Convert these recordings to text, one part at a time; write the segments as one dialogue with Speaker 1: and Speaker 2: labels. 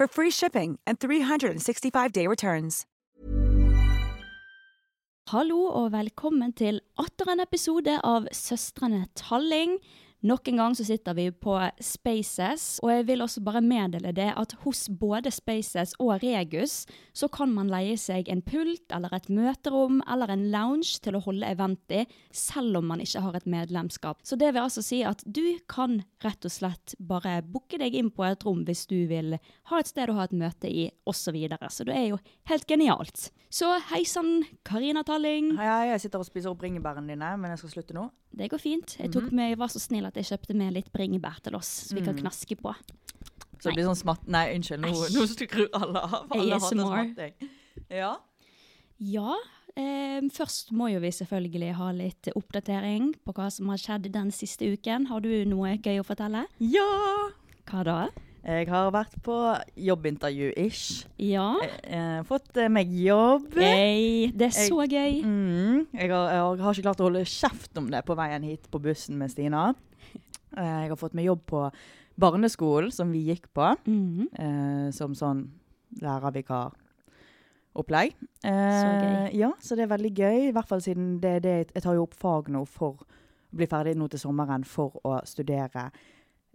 Speaker 1: for free shipping and 365-day returns.
Speaker 2: Hallo og velkommen til atter en episode av Søstrene Talling. Nok en gang så sitter vi på Spaces, og jeg vil også bare meddele det at hos både Spaces og Regus så kan man leie seg en pult eller et møterom eller en lounge til å holde event i, selv om man ikke har et medlemskap. Så det vil altså si at du kan rett og slett bare booke deg inn på et rom hvis du vil ha et sted å ha et møte i, osv. Så, videre. så det er jo helt genialt. Så hei sann, Karina Talling.
Speaker 3: Hei, hei, jeg sitter og spiser opp bringebærene dine, men jeg skal slutte nå.
Speaker 2: Det går fint. Jeg tok med, jeg var så snill at jeg kjøpte med litt bringebær til oss, så vi kan knaske på.
Speaker 3: Så det blir sånn smatt... Nei, unnskyld, nå, nå skrur alle av. Alle hater
Speaker 2: ASMR.
Speaker 3: smatting. Ja.
Speaker 2: Ja, eh, først må jo vi selvfølgelig ha litt oppdatering på hva som har skjedd den siste uken. Har du noe gøy å fortelle?
Speaker 3: ja!
Speaker 2: Hva da?
Speaker 3: Jeg har vært på jobbintervju-ish.
Speaker 2: Ja.
Speaker 3: Eh, fått eh, meg jobb.
Speaker 2: Hey, det er
Speaker 3: Jeg-
Speaker 2: så gøy.
Speaker 3: Mm, jeg, har, jeg har ikke klart å holde kjeft om det på veien hit på bussen med Stina. Eh, jeg har fått meg jobb på barneskolen som vi gikk på,
Speaker 2: Mhm.
Speaker 3: eh, som sånn lærervikaropplegg. Eh,
Speaker 2: Så gøy.
Speaker 3: Ja, så det er veldig gøy. I hvert fall siden det det jeg tar jo opp fag nå for å bli ferdig nå til sommeren for å studere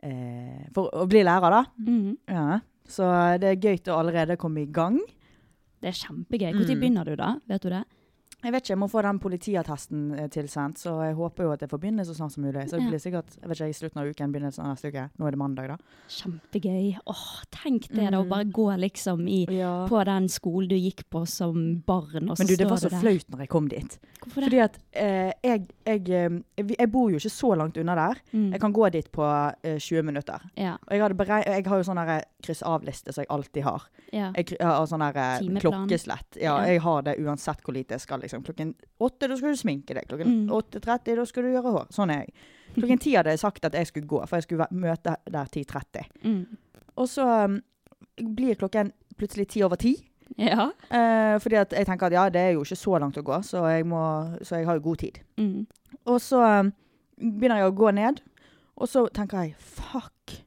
Speaker 3: eh, For å bli lærer, da.
Speaker 2: Mm.
Speaker 3: Ja. Så det er gøy å allerede komme i gang.
Speaker 2: Det er kjempegøy. Når
Speaker 3: Mm.
Speaker 2: begynner du, da? Vet du det?
Speaker 3: Jeg vet ikke, jeg må få den politiattesten eh, tilsendt, så jeg håper jo at jeg får begynne så snart som mulig. Så det blir sikkert jeg vet ikke, i slutten av uken, begynnelsen av neste uke. Nå er det mandag, da.
Speaker 2: Kjempegøy. Åh, tenk det da, å
Speaker 3: Mhm.
Speaker 2: bare gå liksom i,
Speaker 3: Ja.
Speaker 2: på den skolen du gikk på som barn, og så
Speaker 3: Men du, det var så
Speaker 2: der.
Speaker 3: flaut når jeg kom dit.
Speaker 2: Hvorfor det?
Speaker 3: Fordi at eh, jeg, jeg, eh, jeg bor jo ikke så langt unna der.
Speaker 2: Mm.
Speaker 3: Jeg kan gå dit på eh, 20 minutter.
Speaker 2: Ja,
Speaker 3: Og jeg, jeg har jo sånn kryss-av-liste som jeg alltid har.
Speaker 2: ja.
Speaker 3: Jeg, har sånn der eh, klokkeslett. Ja,
Speaker 2: Ja.
Speaker 3: jeg har det uansett hvor lite jeg skal. Liksom. Klokken åtte, da skal du sminke deg. Klokken
Speaker 2: Mm.
Speaker 3: 8.30, da skal du gjøre hår. Sånn er jeg. Klokken ti hadde jeg sagt at jeg skulle gå, for jeg skulle møte der 10.30.
Speaker 2: Mm.
Speaker 3: Og så um, blir klokken plutselig ti over ti.
Speaker 2: Ja.
Speaker 3: Eh, fordi at jeg tenker at ja, det er jo ikke så langt å gå, så jeg, må, så jeg har jo god tid.
Speaker 2: Mm.
Speaker 3: Og så um, begynner jeg å gå ned, og så tenker jeg fuck.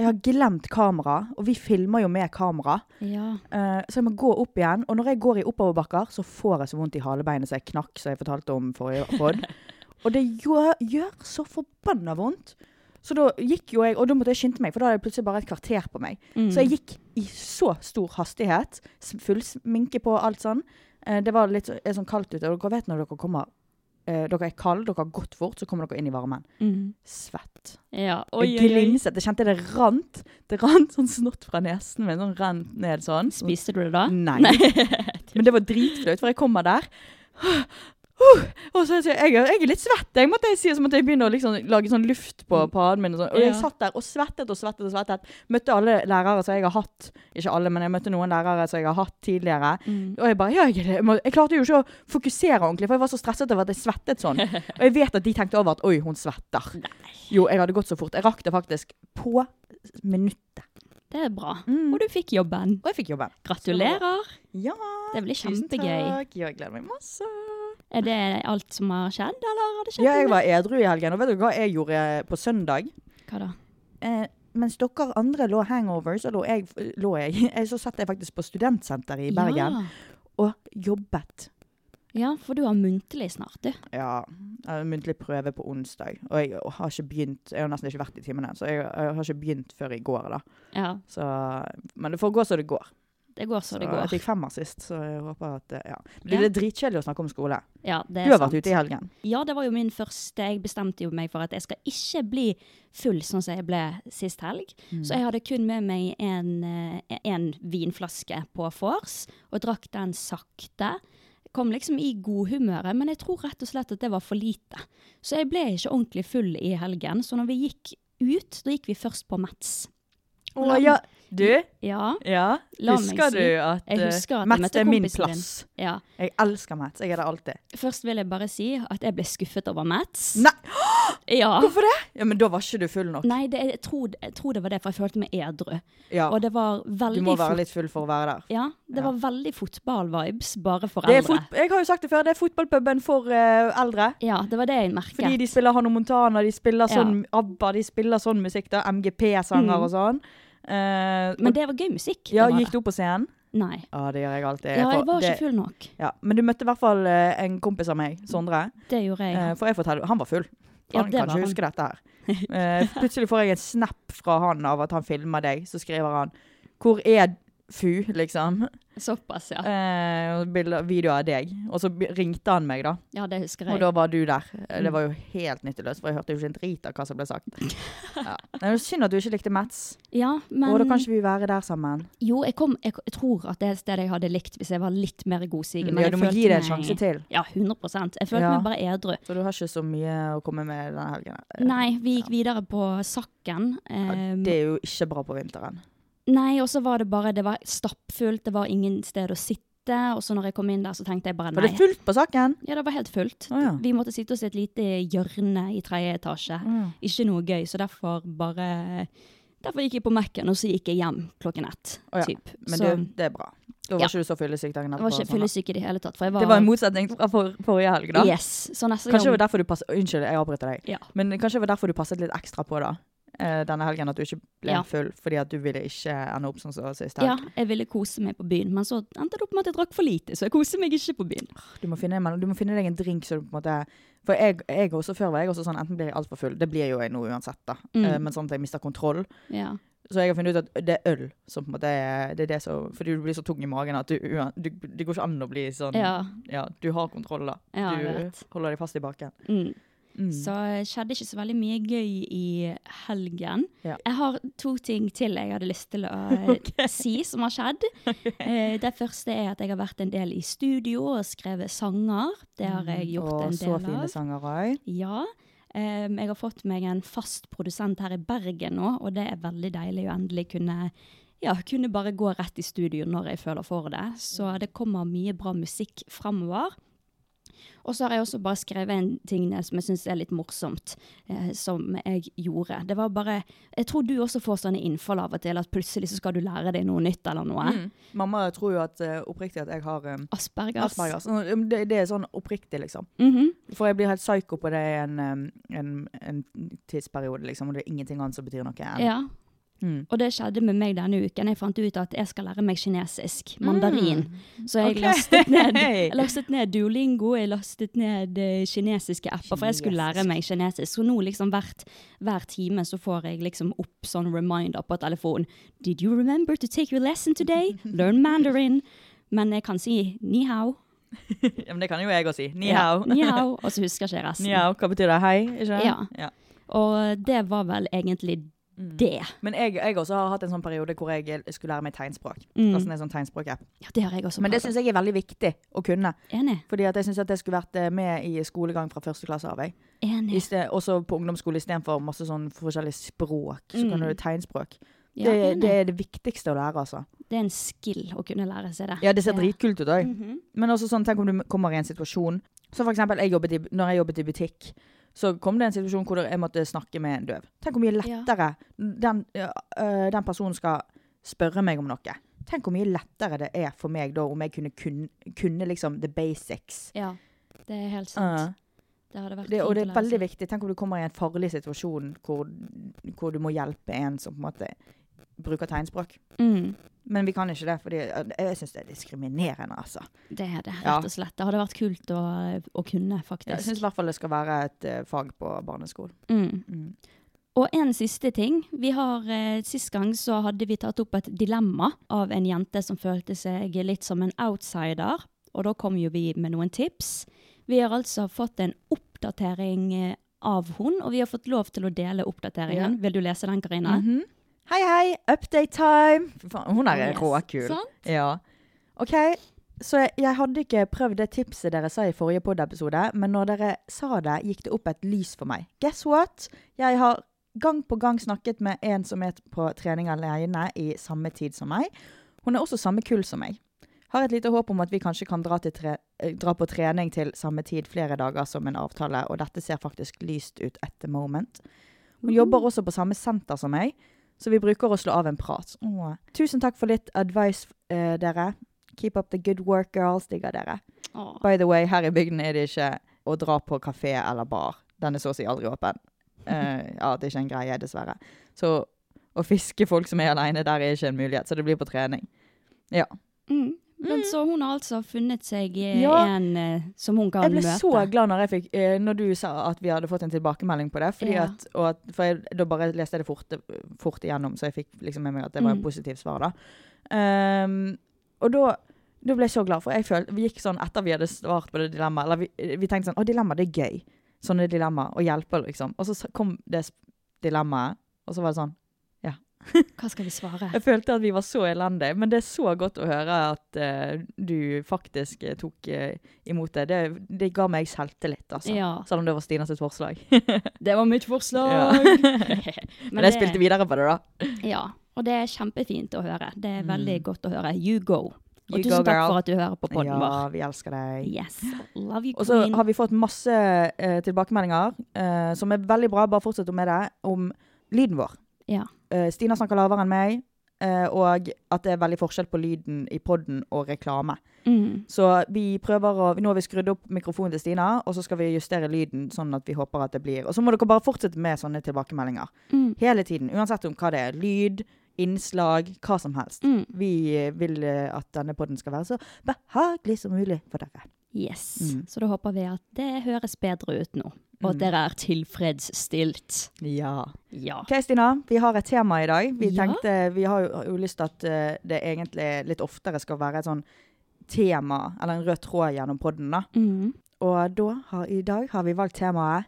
Speaker 3: Jeg har glemt kamera, og vi filmer jo med kamera.
Speaker 2: Ja.
Speaker 3: Uh, så jeg må gå opp igjen. Og når jeg går i oppoverbakker, så får jeg så vondt i halebeinet så jeg knakk, som jeg fortalte om forrige podd. og det gjør, gjør så forbanna vondt. Så da gikk jo jeg, og da måtte jeg skynde meg, for da hadde jeg plutselig bare et kvarter på meg.
Speaker 2: Mm.
Speaker 3: Så jeg gikk i så stor hastighet, full sminke på alt sånn. Eh, det var litt så- er sånn kaldt ute, og dere vet når dere kommer eh, Dere er kalde, dere har gått fort, så kommer dere inn i varmen.
Speaker 2: Mm.
Speaker 3: Svett.
Speaker 2: Ja. Oi, oi, oi.
Speaker 3: glinset. Jeg kjente det rant. Det rant sånn snott fra nesen min. Sånn rant ned sånn.
Speaker 2: Spiste du det da?
Speaker 3: Nei. Men det var dritflaut, for jeg kommer der. Og så sier jeg, jeg er litt svett, jeg måtte jeg si, så måtte jeg begynne å liksom lage sånn luft på paden min. Og, sånn. og jeg satt der og svettet og svettet og svettet. Møtte alle lærere som jeg har hatt, ikke alle, men jeg møtte noen lærere som jeg har hatt tidligere.
Speaker 2: Mm.
Speaker 3: Og jeg bare, ja, jeg, jeg, klarte jo ikke å fokusere ordentlig, for jeg var så stresset over at jeg svettet sånn. Og jeg vet at de tenkte over at, oi, hun svetter. Jo, jeg hadde gått så fort. Jeg rakk det faktisk på minuttet.
Speaker 2: Det er bra.
Speaker 3: Mm.
Speaker 2: Og du fikk jobben.
Speaker 3: Og jeg fikk jobben.
Speaker 2: Gratulerer.
Speaker 3: Ja,
Speaker 2: Det blir kjempegøy.
Speaker 3: tusen takk. Jeg gleder meg masse.
Speaker 2: Er det alt som har skjedd, eller har det skjedd
Speaker 3: Ja, jeg var edru i helgen, og vet du hva jeg gjorde på søndag?
Speaker 2: Hva da?
Speaker 3: Eh, mens dere andre lå hangover, så lå jeg, lå jeg. Eh, Så satt jeg faktisk på studentsenteret i Bergen og jobbet.
Speaker 2: Ja. ja, for du har muntlig snart, du.
Speaker 3: Ja, jeg har muntlig prøve på onsdag, og jeg har ikke begynt, jeg har nesten ikke vært i timene, så jeg, jeg har ikke begynt før i går da.
Speaker 2: Ja,
Speaker 3: Så, men det får gå som det går.
Speaker 2: Det går så det går.
Speaker 3: Jeg fikk femmer sist, så jeg håper at, ja. Men det er dritkjedelig å snakke om skole.
Speaker 2: Ja, det er
Speaker 3: Du har
Speaker 2: sant.
Speaker 3: vært ute i helgen.
Speaker 2: Ja, det var jo min første. Jeg bestemte jo meg for at jeg skal ikke bli full sånn som jeg ble sist helg.
Speaker 3: Mm.
Speaker 2: Så jeg hadde kun med meg en, eh, en vinflaske på vors, og drakk den sakte. Kom liksom i godhumøret, men jeg tror rett og slett at det var for lite. Så jeg ble ikke ordentlig full i helgen. Så når vi gikk ut, da gikk vi først på Mats.
Speaker 3: Å ja, du,
Speaker 2: Ja,
Speaker 3: ja, husker
Speaker 2: si-
Speaker 3: du at,
Speaker 2: jeg
Speaker 3: eh,
Speaker 2: husker at
Speaker 3: Mats er min plass?
Speaker 2: ja.
Speaker 3: Jeg elsker Mats, jeg er der alltid.
Speaker 2: Først vil jeg bare si at jeg ble skuffet over Mats.
Speaker 3: Nei,
Speaker 2: Ja.
Speaker 3: hvorfor det? Ja, men da var ikke du full nok.
Speaker 2: Nei, det, jeg, tror, jeg tror det var det, for jeg følte meg edru.
Speaker 3: Ja,
Speaker 2: Og det var
Speaker 3: du må være litt full for å være der.
Speaker 2: Ja, det
Speaker 3: Ja.
Speaker 2: var veldig fotball-vibes, bare for
Speaker 3: Det
Speaker 2: eldre.
Speaker 3: fot jeg har jo sagt det før, det er fotballpuben for uh, eldre.
Speaker 2: Ja, det var det jeg merket.
Speaker 3: Fordi de spiller Hanno Montana, de spiller sånn ABBA, de spiller sånn musikk da, MGP-sanger
Speaker 2: Mm.
Speaker 3: og sånn. Eh,
Speaker 2: Men det var gøy musikk.
Speaker 3: ja, gikk du opp på scenen?
Speaker 2: Nei.
Speaker 3: Ja, det gjør jeg alltid.
Speaker 2: Ja, jeg var
Speaker 3: det,
Speaker 2: ikke full nok.
Speaker 3: Ja, men du møtte i hvert fall eh, en kompis av meg, Sondre.
Speaker 2: Det gjorde jeg.
Speaker 3: Eh, for jeg forteller, han var full.
Speaker 2: Ja,
Speaker 3: Han
Speaker 2: det
Speaker 3: kan ikke huske dette her. Uh, plutselig får jeg en snap fra han av at han filmer deg. Så skriver han 'Hvor er Fu?' liksom.
Speaker 2: Såpass, ja.
Speaker 3: Eh, bilder, video av deg. Og så ringte han meg, da.
Speaker 2: Ja, det husker jeg.
Speaker 3: Og da var du der. Eh,
Speaker 2: Mm.
Speaker 3: Det var jo helt nytteløst, for jeg hørte jo ikke en drit av hva som ble sagt. Ja. Det er Synd at du ikke likte Mats.
Speaker 2: Ja, men
Speaker 3: Og da kan ikke vi være der sammen.
Speaker 2: Jo, jeg, kom, jeg, jeg tror at det er et sted jeg hadde likt hvis jeg var litt mer godsigen. men
Speaker 3: Ja, du må gi det en sjanse til.
Speaker 2: Ja, 100 Jeg følte
Speaker 3: Ja.
Speaker 2: meg bare edru.
Speaker 3: Så du har ikke så mye å komme med denne helgen. Eh,
Speaker 2: Nei, vi gikk videre på Sakken.
Speaker 3: ja,
Speaker 2: ehm,
Speaker 3: Det er jo ikke bra på vinteren.
Speaker 2: Nei, og så var det bare Det var stappfullt, det var ingen sted å sitte. Og så når jeg kom inn der, så tenkte jeg bare nei.
Speaker 3: Var det fullt på saken?
Speaker 2: Ja, det var helt fullt.
Speaker 3: Oh, ja.
Speaker 2: Vi måtte sitte oss i et lite hjørne i tredje etasje.
Speaker 3: Mm.
Speaker 2: Ikke noe gøy, så derfor bare Derfor gikk jeg på Mac-en, og så gikk jeg hjem klokken ett.
Speaker 3: Oh, ja,
Speaker 2: Typ.
Speaker 3: Men
Speaker 2: så
Speaker 3: det, det er bra. Da var
Speaker 2: Ja.
Speaker 3: ikke du så fyllesyk dagen
Speaker 2: jeg var ikke
Speaker 3: etterpå.
Speaker 2: fyllesyk i det hele tatt. Var,
Speaker 3: Det var en motsetning fra for, forrige helg, da.
Speaker 2: Yes. Så neste
Speaker 3: Kanskje det var derfor du passet Unnskyld, jeg avbryter deg.
Speaker 2: Ja.
Speaker 3: Men kanskje det var derfor du passet litt ekstra på da eh, denne helgen, at du ikke ble
Speaker 2: Ja.
Speaker 3: full fordi at du ville ikke ende opp sånn som sist
Speaker 2: Ja, jeg ville kose meg på byen, men så endte det opp med at jeg drakk for lite, så jeg koser meg ikke på byen.
Speaker 3: Du, må finne, du må finne deg en drink så du på en måte For jeg, jeg også før var jeg også sånn enten blir jeg altfor full, det blir jo jeg nå uansett, da.
Speaker 2: Mm.
Speaker 3: uh, men sånn at jeg mister kontroll.
Speaker 2: Ja.
Speaker 3: Så jeg har funnet ut at det er øl som på en måte er det er det som Fordi du blir så tung i magen at du, du Det går ikke an å bli sånn
Speaker 2: Ja.
Speaker 3: Ja, du har kontroll, da.
Speaker 2: Ja,
Speaker 3: du holder deg fast i baken.
Speaker 2: Mm.
Speaker 3: Mm.
Speaker 2: Så det skjedde ikke så veldig mye gøy i helgen.
Speaker 3: Ja.
Speaker 2: Jeg har to ting til jeg hadde lyst til å okay. si som har skjedd. Eh, det første er at jeg har vært en del i studio og skrevet sanger. Det har jeg gjort
Speaker 3: Og
Speaker 2: en
Speaker 3: så fine sanger òg.
Speaker 2: Ja. Um, jeg har fått meg en fast produsent her i Bergen nå, og det er veldig deilig å endelig kunne ja, kunne bare gå rett i studio når jeg føler for det. Så det kommer mye bra musikk fremover. Og så har jeg også bare skrevet en ting som jeg syns er litt morsomt, eh, som jeg gjorde. Det var bare Jeg tror du også får sånne innfall av og til, at plutselig så skal du lære deg noe nytt eller noe.
Speaker 3: Mm. Mamma tror jo at eh, oppriktig at jeg har um,
Speaker 2: Aspergers.
Speaker 3: Aspergers. Det, det er sånn oppriktig, liksom.
Speaker 2: Mhm.
Speaker 3: For jeg blir helt psyko på det i en, um, en, en tidsperiode, liksom. Og det er ingenting annet som betyr noe. enn-
Speaker 2: Ja.
Speaker 3: Mm.
Speaker 2: Og det skjedde med meg denne uken. Jeg fant ut at jeg skal lære meg kinesisk. Mandarin. Så jeg
Speaker 3: okay.
Speaker 2: lastet, ned, jeg lastet ned Duolingo, jeg lastet ned uh, kinesiske apper, for jeg skulle lære meg kinesisk. Så nå liksom hvert, hver time så får jeg liksom opp sånn reminder på telefonen. Did you remember to take your lesson today? Learn mandarin. Men jeg kan si ni hao.
Speaker 3: ja, men det kan jo jeg òg si. Ni
Speaker 2: Ja,
Speaker 3: hao.
Speaker 2: ni hao, og så husker jeg ikke resten.
Speaker 3: Ni hao, hva betyr det? Hei? Ikke det?
Speaker 2: Ja.
Speaker 3: ja.
Speaker 2: Og det var vel egentlig
Speaker 3: Mm.
Speaker 2: det.
Speaker 3: Men jeg, jeg også har hatt en sånn periode hvor jeg skulle lære meg tegnspråk.
Speaker 2: Mm.
Speaker 3: Altså en sånn tegnspråk-app.
Speaker 2: Ja, det har jeg også
Speaker 3: Men det syns jeg er veldig viktig å kunne.
Speaker 2: Enig.
Speaker 3: Fordi at jeg syns det skulle vært eh, med i skolegang fra første klasse av. jeg.
Speaker 2: Enig.
Speaker 3: Sted- Også på ungdomsskole istedenfor masse sånn forskjellige språk. Så
Speaker 2: Mm.
Speaker 3: kan du tegnspråk.
Speaker 2: Ja,
Speaker 3: det, det er det viktigste å lære, altså.
Speaker 2: Det er en skill å kunne lære seg det.
Speaker 3: Ja, det ser dritkult ut òg.
Speaker 2: Mhm.
Speaker 3: Men også sånn, tenk om du kommer i en situasjon Så for eksempel, jeg jobbet i, når jeg jobbet i butikk, så kom det en situasjon hvor jeg måtte snakke med en døv. Tenk hvor mye lettere den, øh, den personen skal spørre meg om noe. Tenk hvor mye lettere det er for meg da om jeg kunne kunne, kunne liksom the basics.
Speaker 2: Ja, det er helt sant.
Speaker 3: Uh,
Speaker 2: det hadde vært
Speaker 3: det, og det er veldig viktig. Tenk om du kommer i en farlig situasjon hvor, hvor du må hjelpe en som på en måte bruker tegnspråk.
Speaker 2: Mm,
Speaker 3: Men vi kan ikke det, for jeg syns det er diskriminerende, altså.
Speaker 2: det er det, rett og slett. Det hadde vært kult å, å kunne, faktisk.
Speaker 3: Jeg syns i hvert fall det skal være et uh, fag på barneskolen.
Speaker 2: Mm.
Speaker 3: Mm.
Speaker 2: Og en siste ting. Vi har, eh, Sist gang så hadde vi tatt opp et dilemma av en jente som følte seg litt som en outsider. Og da kom jo vi med noen tips. Vi har altså fått en oppdatering eh, av hun, og vi har fått lov til å dele oppdateringen. Vil du lese den, Karina?
Speaker 3: Mhm. Hei, hei! Update time! Hun er
Speaker 2: Yes.
Speaker 3: råkul. Ja. OK, så jeg, jeg hadde ikke prøvd det tipset dere sa i forrige pod-episode, men når dere sa det, gikk det opp et lys for meg. Guess what? Jeg har gang på gang snakket med en som er på trening alene i samme tid som meg. Hun er også samme kull som meg. Har et lite håp om at vi kanskje kan dra, til tre, eh, dra på trening til samme tid flere dager som en avtale, og dette ser faktisk lyst ut at the moment. Hun jobber også på samme senter som meg, så vi bruker å slå av en prat. Åh. Tusen takk for litt advice, uh, dere. Keep up the good work, girls. Digger dere.
Speaker 2: Åh.
Speaker 3: By the way, her i bygden er det ikke å dra på kafé eller bar. Den er så å si aldri åpen. Uh, ja, det er ikke en greie, dessverre. Så å fiske folk som er alene, der er ikke en mulighet. Så det blir på trening. Ja.
Speaker 2: Mm. Men så hun har altså funnet seg eh,
Speaker 3: Ja.
Speaker 2: en eh, som hun kan møte.
Speaker 3: Jeg ble
Speaker 2: møte.
Speaker 3: så glad når, fikk, eh, når du sa at vi hadde fått en tilbakemelding på det.
Speaker 2: Ja.
Speaker 3: at, at, for jeg, da bare leste jeg det fort, fort igjennom, så jeg fikk liksom med meg at det var
Speaker 2: Mm.
Speaker 3: en positiv svar. da. Um, og da, da ble jeg så glad, for jeg følte, vi gikk sånn etter vi hadde svart på det dilemmaet. Eller vi, vi tenkte sånn Å, dilemma, det er gøy. Sånne dilemmaer. Å hjelpe, liksom. Og så kom det dilemmaet, og så var det sånn
Speaker 2: Hva skal vi svare?
Speaker 3: Jeg følte at vi var så elendige, men det er så godt å høre at uh, du faktisk uh, tok uh, imot det. det. Det ga meg selvtillit, altså.
Speaker 2: Ja,
Speaker 3: Selv om det var Stina sitt forslag.
Speaker 2: det var mitt forslag.
Speaker 3: Ja.
Speaker 2: Men
Speaker 3: Men jeg
Speaker 2: det-
Speaker 3: spilte videre på det, da.
Speaker 2: Ja, og det er kjempefint å høre. Det er
Speaker 3: Mm.
Speaker 2: veldig godt å høre. You go. Og
Speaker 3: You
Speaker 2: tusen
Speaker 3: go,
Speaker 2: takk for at du hører på podden
Speaker 3: Ja,
Speaker 2: vår.
Speaker 3: vi elsker deg.
Speaker 2: Yes. Love you,
Speaker 3: Og så har vi fått masse tilbakemeldinger, som er veldig bra, bare fortsett med det, om lyden vår.
Speaker 2: Ja.
Speaker 3: Eh, Stina snakker lavere enn meg, eh, og at det er veldig forskjell på lyden i podden og reklame.
Speaker 2: Mm.
Speaker 3: Så vi prøver å Nå har vi skrudd opp mikrofonen til Stina, og så skal vi justere lyden sånn at vi håper at det blir Og så må dere bare fortsette med sånne tilbakemeldinger.
Speaker 2: Mm.
Speaker 3: Hele tiden. Uansett om hva det er. Lyd, innslag, hva som helst.
Speaker 2: Mm.
Speaker 3: Vi eh, vil eh, at denne podden skal være så behagelig som mulig for dere.
Speaker 2: Yes.
Speaker 3: Mm.
Speaker 2: Så da håper vi at det høres bedre ut nå. Og at
Speaker 3: Mm.
Speaker 2: dere er tilfredsstilt.
Speaker 3: Ja.
Speaker 2: Ja.
Speaker 3: OK, Stina. Vi har et tema i dag. Vi
Speaker 2: Ja.
Speaker 3: tenkte, vi har jo, jo lyst til at eh, det egentlig litt oftere skal være et sånn tema, eller en rød tråd gjennom podden. da.
Speaker 2: Mm.
Speaker 3: Og da har, i dag har vi valgt temaet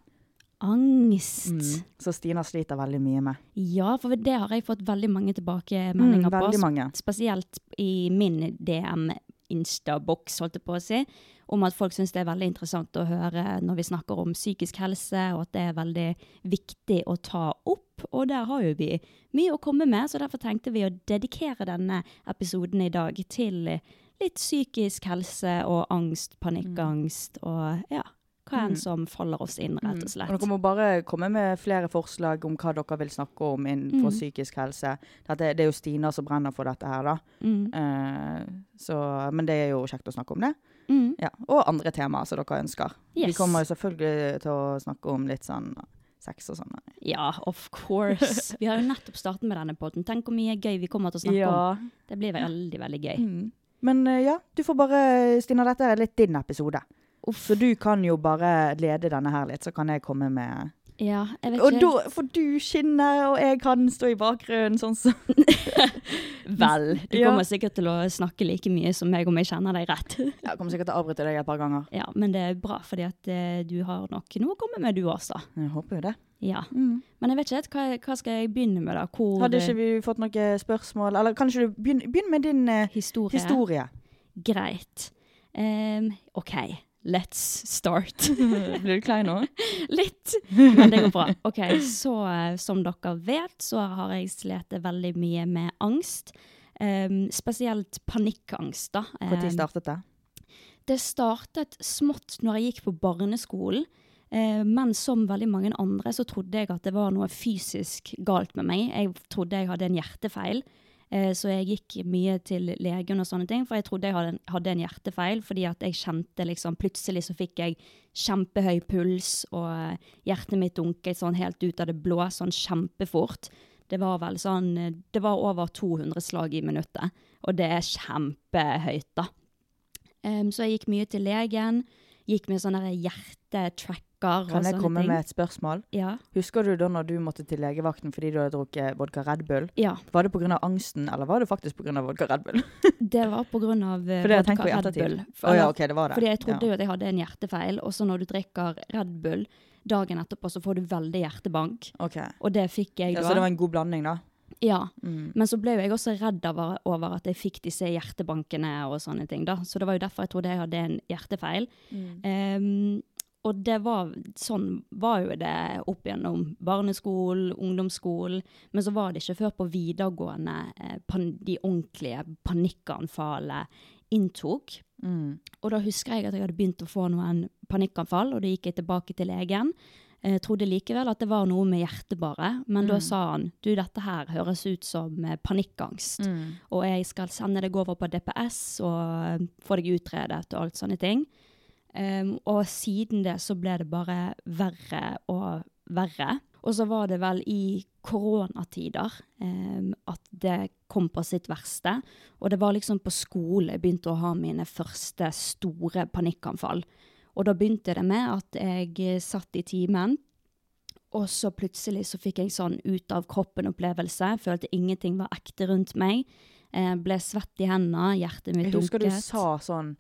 Speaker 2: Angst.
Speaker 3: mm, så Stina sliter veldig mye med.
Speaker 2: Ja, for det har jeg fått veldig mange tilbakemeldinger
Speaker 3: Mm,
Speaker 2: på.
Speaker 3: veldig mange.
Speaker 2: Spesielt i min DM-instaboks, holdt jeg på å si. Om at folk syns det er veldig interessant å høre når vi snakker om psykisk helse, og at det er veldig viktig å ta opp. Og der har jo vi mye å komme med, så derfor tenkte vi å dedikere denne episoden i dag til litt psykisk helse og angst, panikkangst og ja, hva enn
Speaker 3: Mm.
Speaker 2: som faller oss inn, rett og slett.
Speaker 3: Og dere må bare komme med flere forslag om hva dere vil snakke om innenfor
Speaker 2: Mm.
Speaker 3: psykisk helse. Dette, det er jo Stina som brenner for dette her, da.
Speaker 2: Mm.
Speaker 3: Uh, så, men det er jo kjekt å snakke om det.
Speaker 2: Mm.
Speaker 3: Ja. Og andre temaer som dere ønsker. Vi kommer jo selvfølgelig til å snakke om litt sånn sex og sånn.
Speaker 2: Ja, of course. Vi har jo nettopp startet med denne podden. Tenk hvor mye gøy vi kommer til å snakke om. Det blir veldig, veldig gøy.
Speaker 3: Mm. Men eh, ja, du får bare Stina, dette er litt din episode. Så du kan jo bare lede denne her litt, så kan jeg komme med
Speaker 2: Ja, jeg vet
Speaker 3: Og
Speaker 2: ikke.
Speaker 3: da får du skinne, og jeg kan stå i bakgrunnen, sånn som
Speaker 2: Vel, du
Speaker 3: Ja.
Speaker 2: kommer sikkert til å snakke like mye som meg om jeg kjenner deg rett.
Speaker 3: Jeg kommer sikkert til å avbryte deg et par ganger.
Speaker 2: Ja, men det er bra, fordi at eh, du har nok noe å komme med du også.
Speaker 3: Jeg håper jo det.
Speaker 2: Ja.
Speaker 3: Mm.
Speaker 2: Men jeg vet ikke helt, hva, hva skal jeg begynne med da? Hvor
Speaker 3: Hadde ikke vi fått noen spørsmål? Eller kan ikke du begynne, begynne med din uh,
Speaker 2: historie?
Speaker 3: historie?
Speaker 2: Greit. Um, OK, let's start.
Speaker 3: Blir du klein nå?
Speaker 2: Litt, men det går bra. Ok, så eh, som dere vet, så har jeg slitt veldig mye med angst. Um, spesielt panikkangst, da.
Speaker 3: Når
Speaker 2: um,
Speaker 3: startet det?
Speaker 2: det startet smått når jeg gikk på barneskolen. Uh, men som veldig mange andre så trodde jeg at det var noe fysisk galt med meg. Jeg trodde jeg hadde en hjertefeil. Eh, så jeg gikk mye til legen og sånne ting, for jeg trodde jeg hadde en, hadde en hjertefeil. Fordi at jeg kjente liksom Plutselig så fikk jeg kjempehøy puls, og eh, hjertet mitt dunket sånn helt ut av det blå, sånn kjempefort. Det var vel sånn eh, Det var over 200 slag i minuttet, og det er kjempehøyt, da. Um, så jeg gikk mye til legen. Gikk med sånne hjertetracker
Speaker 3: Kan jeg komme
Speaker 2: ting.
Speaker 3: med et spørsmål?
Speaker 2: Ja.
Speaker 3: Husker du da når du måtte til legevakten fordi du hadde drukket vodka Red Bull?
Speaker 2: ja.
Speaker 3: Var det pga. angsten, eller var det faktisk pga. vodka Red Bull?
Speaker 2: Det var av eh, vodka Red Bull.
Speaker 3: For, oh, ja, okay, det var det.
Speaker 2: Fordi jeg trodde jo at jeg hadde en hjertefeil, og så når du drikker Red Bull dagen etterpå, så får du veldig hjertebank.
Speaker 3: Ok.
Speaker 2: Og det fikk jeg da.
Speaker 3: så det var en god blanding, da?
Speaker 2: Ja.
Speaker 3: Mm.
Speaker 2: Men så ble jo jeg også redd over, over at jeg fikk disse hjertebankene og sånne ting, da. Så det var jo derfor jeg trodde jeg hadde en hjertefeil. Em, og det var, sånn var jo det opp gjennom barneskolen, ungdomsskolen. Men så var det ikke før på videregående eh, pan de ordentlige panikkanfallene inntok.
Speaker 3: Mm.
Speaker 2: Og da husker jeg at jeg hadde begynt å få noen panikkanfall, og da gikk jeg tilbake til legen. Jeg trodde likevel at det var noe med hjertet bare, men da
Speaker 3: Mm.
Speaker 2: sa han du, dette her høres ut som eh, panikkangst,
Speaker 3: Mm.
Speaker 2: og jeg skal sende deg over på DPS og eh, få deg utredet og alt sånne ting. Um, og siden det så ble det bare verre og verre. Og så var det vel i koronatider um, at det kom på sitt verste. Og det var liksom på skole jeg begynte å ha mine første store panikkanfall. Og da begynte det med at jeg eh, satt i timen, og så plutselig så fikk jeg sånn ut av kroppen-opplevelse. Følte ingenting var ekte rundt meg. Eh, ble svett i hendene, hjertet mitt dunket.
Speaker 3: Jeg husker du sa sånn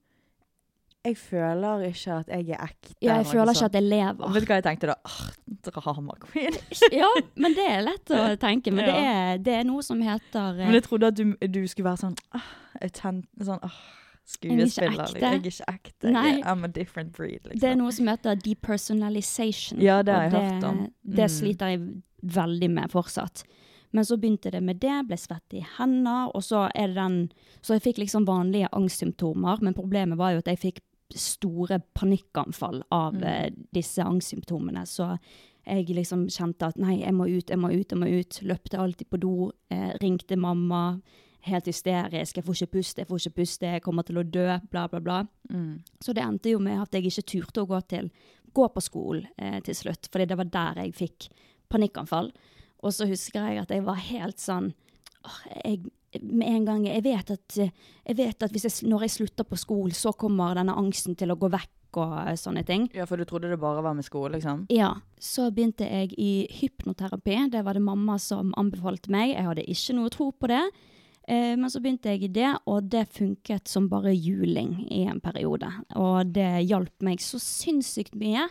Speaker 3: Jeg føler ikke at jeg er ekte.
Speaker 2: Ja, jeg føler ikke at jeg
Speaker 3: Og
Speaker 2: lever.
Speaker 3: Vet du hva jeg tenkte da? Ah, drama queen.
Speaker 2: ja, men det er lett å tenke. Men det, er, det er noe som heter eh,
Speaker 3: Men jeg trodde at du, du skulle være sånn ah, sånn ah, skuespiller. liksom. Jeg er ikke ekte.
Speaker 2: Nei.
Speaker 3: I'm a different breed. Liksom.
Speaker 2: Det er noe som heter depersonalization.
Speaker 3: Ja, det har
Speaker 2: jeg
Speaker 3: jeg hørt om.
Speaker 2: Det
Speaker 3: Mm.
Speaker 2: sliter jeg veldig med fortsatt. Men så begynte det med det, ble svett i hender, og så er det den Så jeg fikk liksom vanlige angstsymptomer, men problemet var jo at jeg fikk store panikkanfall av
Speaker 3: Mm.
Speaker 2: eh, disse angstsymptomene. Så jeg liksom kjente at nei, jeg må ut, jeg må ut, jeg må ut. Løpte alltid på do, eh, ringte mamma. Helt hysterisk. Jeg får ikke puste, jeg får ikke puste, jeg kommer til å dø, bla, bla, bla.
Speaker 3: Mm.
Speaker 2: Så det endte jo med at jeg ikke turte å gå, til, gå på skolen eh, til slutt, fordi det var der jeg fikk panikkanfall. Og så husker jeg at jeg var helt sånn åh, jeg, Med en gang Jeg vet at, jeg vet at hvis jeg, når jeg slutter på skolen, så kommer denne angsten til å gå vekk og eh, sånne ting.
Speaker 3: Ja, for du trodde det bare var med skole, liksom?
Speaker 2: Ja, så begynte jeg i hypnoterapi. Det var det mamma som anbefalte meg. Jeg hadde ikke noe tro på det. Eh, men så begynte jeg i det, og det funket som bare juling i en periode. Og det hjalp meg så sinnssykt mye.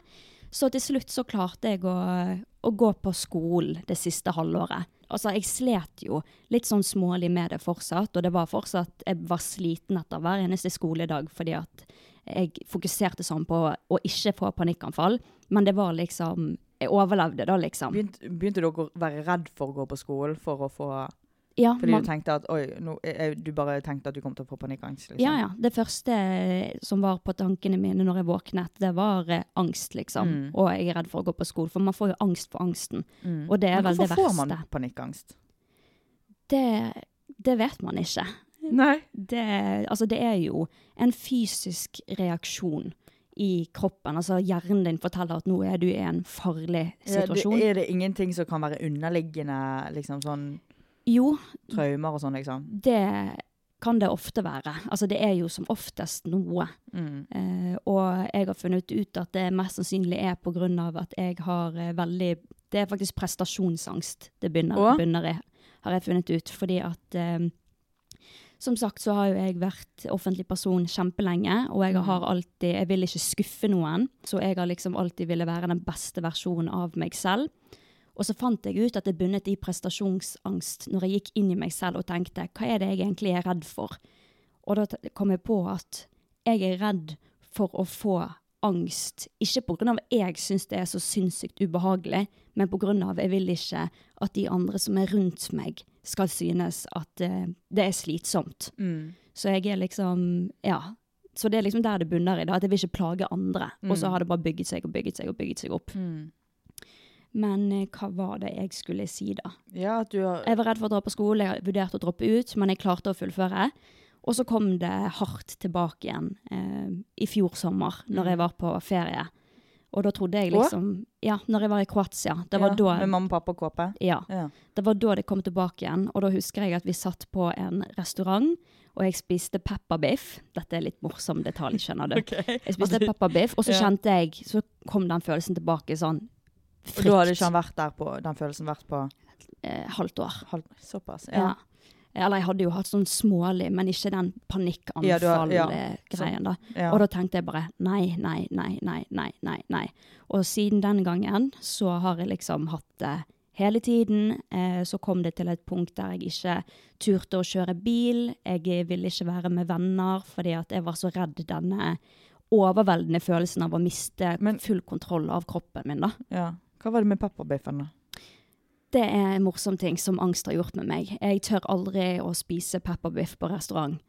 Speaker 2: Så til slutt så klarte jeg å, å gå på skolen det siste halvåret. Altså, jeg slet jo litt sånn smålig med det fortsatt, og det var fortsatt Jeg var sliten etter hver eneste skoledag fordi at jeg fokuserte sånn på å ikke få panikkanfall. Men det var liksom Jeg overlevde da, liksom.
Speaker 3: Begynte, begynte dere å være redd for å gå på skolen for å få
Speaker 2: Ja,
Speaker 3: Fordi
Speaker 2: man,
Speaker 3: du tenkte at oi, nå, eh, du bare tenkte at du kom til å få panikkangst? Liksom.
Speaker 2: ja, ja. Det første som var på tankene mine når jeg våknet, det var eh, angst, liksom.
Speaker 3: Mm.
Speaker 2: Og jeg er redd for å gå på skolen, for man får jo angst for angsten.
Speaker 3: Mm.
Speaker 2: Og det er vel det
Speaker 3: hvorfor får man panikkangst?
Speaker 2: Det, det vet man ikke.
Speaker 3: Nei.
Speaker 2: Det, altså, det er jo en fysisk reaksjon i kroppen. Altså hjernen din forteller at nå er du i en farlig
Speaker 3: Ja, det,
Speaker 2: situasjon.
Speaker 3: er det ingenting som kan være underliggende, liksom sånn
Speaker 2: Jo,
Speaker 3: traumer og sånn, liksom?
Speaker 2: det kan det ofte være. Altså det er jo som oftest noe.
Speaker 3: Mm.
Speaker 2: Eh, og jeg har funnet ut at det mest sannsynlig er av at jeg har eh, veldig Det er faktisk prestasjonsangst det begynner,
Speaker 3: Å?
Speaker 2: begynner i, har jeg funnet ut. Fordi at eh, Som sagt så har jo jeg vært offentlig person kjempelenge, og jeg
Speaker 3: Mm.
Speaker 2: har alltid Jeg vil ikke skuffe noen, så jeg har liksom alltid ville være den beste versjonen av meg selv. Og så fant jeg ut at det bunnet i prestasjonsangst når jeg gikk inn i meg selv og tenkte hva er det jeg egentlig er redd for? Og da kom jeg på at jeg er redd for å få angst, ikke at jeg syns det er så sinnssykt ubehagelig, men av jeg vil ikke at de andre som er rundt meg, skal synes at uh, det er slitsomt.
Speaker 3: Mm.
Speaker 2: Så jeg er liksom Ja. Så det er liksom der det bunner i, da, at jeg vil ikke plage andre. Og så
Speaker 3: Mm.
Speaker 2: har det bare bygget seg og bygget seg og bygget seg opp.
Speaker 3: Mm.
Speaker 2: Men eh, hva var det jeg skulle si, da?
Speaker 3: Ja, har
Speaker 2: Jeg var redd for å dra på skole, jeg vurderte å droppe ut, men jeg klarte å fullføre. Og så kom det hardt tilbake igjen eh, i fjor sommer, når jeg var på ferie. Og da trodde jeg
Speaker 3: liksom
Speaker 2: liksom Ja, når jeg var i Kroatia. Det var
Speaker 3: ja,
Speaker 2: da
Speaker 3: Med mamma, pappa og kåpe?
Speaker 2: ja,
Speaker 3: Ja.
Speaker 2: det var da det kom tilbake igjen. Og da husker jeg at vi satt på en restaurant, og jeg spiste pepperbiff. Dette er litt morsom detalj, skjønner du. Jeg spiste pepperbiff, og så kjente jeg Så kom den følelsen tilbake sånn
Speaker 3: Og da hadde ikke han vært der på den følelsen vært på
Speaker 2: eh, halvt år.
Speaker 3: halv Såpass?
Speaker 2: Ja.
Speaker 3: Ja.
Speaker 2: Eller jeg hadde jo hatt sånn smålig, men ikke den panikkanfall-greien, da.
Speaker 3: ja.
Speaker 2: Og da tenkte jeg bare nei, nei, nei, nei, nei, nei, nei. Og siden den gangen så har jeg liksom hatt det hele tiden. Eh, så kom det til et punkt der jeg ikke turte å kjøre bil. Jeg ville ikke være med venner fordi at jeg var så redd denne overveldende følelsen av å miste
Speaker 3: Men-
Speaker 2: full kontroll av kroppen min, da.
Speaker 3: ja. Hva var det med pepperbiffen, da?
Speaker 2: Det er en morsom ting som angst har gjort med meg. Jeg tør aldri å spise pepperbiff på restaurant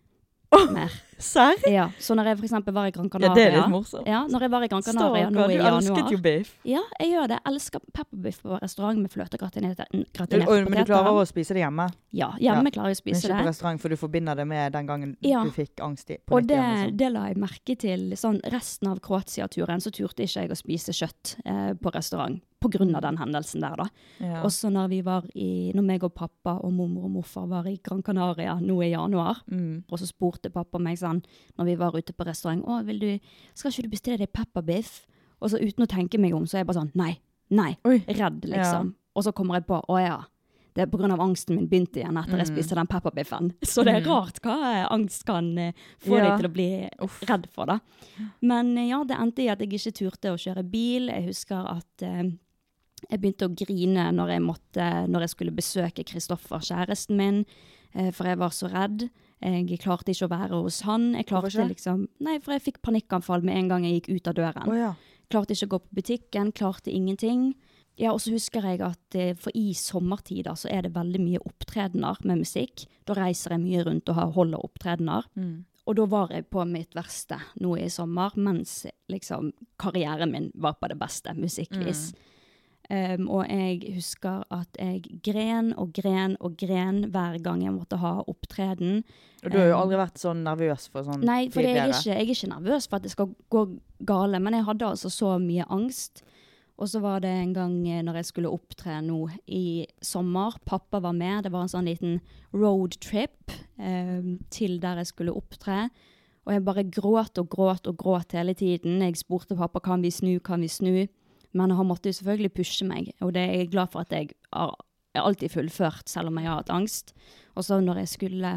Speaker 2: mer.
Speaker 3: Serr?
Speaker 2: Ja, så når jeg for var i Gran Canaria Ja,
Speaker 3: det er litt morsomt.
Speaker 2: Ja, når jeg var i Gran Canaria nå i januar.
Speaker 3: du elsket jo biff.
Speaker 2: Ja, jeg gjør det. Jeg elsker pepperbiff på restaurant med fløtegratinerte poteter.
Speaker 3: Men du klarer å spise det hjemme?
Speaker 2: Ja, hjemme klarer jeg å spise det.
Speaker 3: Men ikke på restaurant, for du forbinder det med den gangen
Speaker 2: Ja.
Speaker 3: du fikk angst i, på
Speaker 2: Og det.
Speaker 3: Liksom.
Speaker 2: det la jeg merke til. Sånn, resten av Kroatia-turen så turte ikke jeg å spise kjøtt eh, på restaurant på grunn av den hendelsen der, da.
Speaker 3: Ja.
Speaker 2: Også når vi var i, når meg og pappa og mormor og morfar var i Gran Canaria nå i januar,
Speaker 3: Mm.
Speaker 2: og så spurte pappa meg sånn, når vi var ute på restaurant, å, vil du, skal ikke du bestille deg pepperbiff? Og så uten å tenke meg om, så er jeg bare sånn, nei, nei,
Speaker 3: Oi.
Speaker 2: redd liksom. Og så kommer jeg på, å ja, det er av angsten min begynte igjen etter jeg
Speaker 3: Mm.
Speaker 2: spiste den pepperbiffen. Så det er rart hva angst kan eh, få
Speaker 3: Ja.
Speaker 2: deg til å bli redd for da. Men eh, ja, det endte i at jeg ikke turte å kjøre bil. Jeg husker at eh, jeg begynte å grine når jeg, måtte, når jeg skulle besøke Kristoffer, kjæresten min, eh, for jeg var så redd. Jeg klarte ikke å være hos han. Jeg klarte liksom, nei, for jeg fikk panikkanfall med en gang jeg gikk ut av døren.
Speaker 3: Oh, ja.
Speaker 2: Klarte ikke å gå på butikken, klarte ingenting. Ja, og så husker jeg at eh, for i sommertider så er det veldig mye opptredener med musikk. Da reiser jeg mye rundt og holder opptredener.
Speaker 3: Mm.
Speaker 2: Og da var jeg på mitt verste nå i sommer, mens liksom karrieren min var på det beste, musikkvis. Um, og jeg husker at jeg gren og gren og gren hver gang jeg måtte ha opptreden.
Speaker 3: Og du har jo
Speaker 2: Um,
Speaker 3: aldri vært sånn nervøs for sånn
Speaker 2: Nei, for jeg er, ikke, jeg er ikke nervøs for at det skal gå gale, men jeg hadde altså så mye angst. Og så var det en gang eh, når jeg skulle opptre nå i sommer. Pappa var med. Det var en sånn liten roadtrip um, til der jeg skulle opptre. Og jeg bare gråt og gråt og gråt hele tiden. Jeg spurte pappa kan vi snu, kan vi snu. Men han måtte jo selvfølgelig pushe meg, og det er jeg glad for at jeg har alltid fullført, selv om jeg har hatt angst. Og så når jeg skulle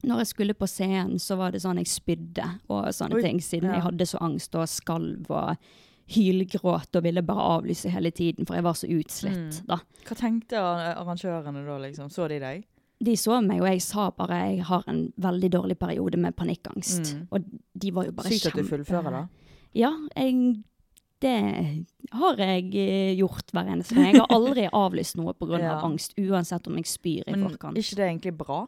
Speaker 2: når jeg skulle på scenen, så var det sånn jeg spydde og sånne
Speaker 3: Oi,
Speaker 2: ting, siden
Speaker 3: ja.
Speaker 2: jeg hadde så angst og skalv og hylgråt og ville bare avlyse hele tiden, for jeg var så utslitt
Speaker 3: Mm.
Speaker 2: da.
Speaker 3: Hva tenkte arrangørene da, liksom? Så de deg?
Speaker 2: De så meg, og jeg sa bare jeg har en veldig dårlig periode med panikkangst.
Speaker 3: Mm.
Speaker 2: Og de var jo bare
Speaker 3: Sykt at du fullfører, da.
Speaker 2: Ja, jeg, det har jeg eh, gjort hver eneste gang. Jeg har aldri avlyst noe pga.
Speaker 3: Ja.
Speaker 2: av angst, uansett om jeg spyr i
Speaker 3: Men
Speaker 2: forkant.
Speaker 3: ikke det egentlig bra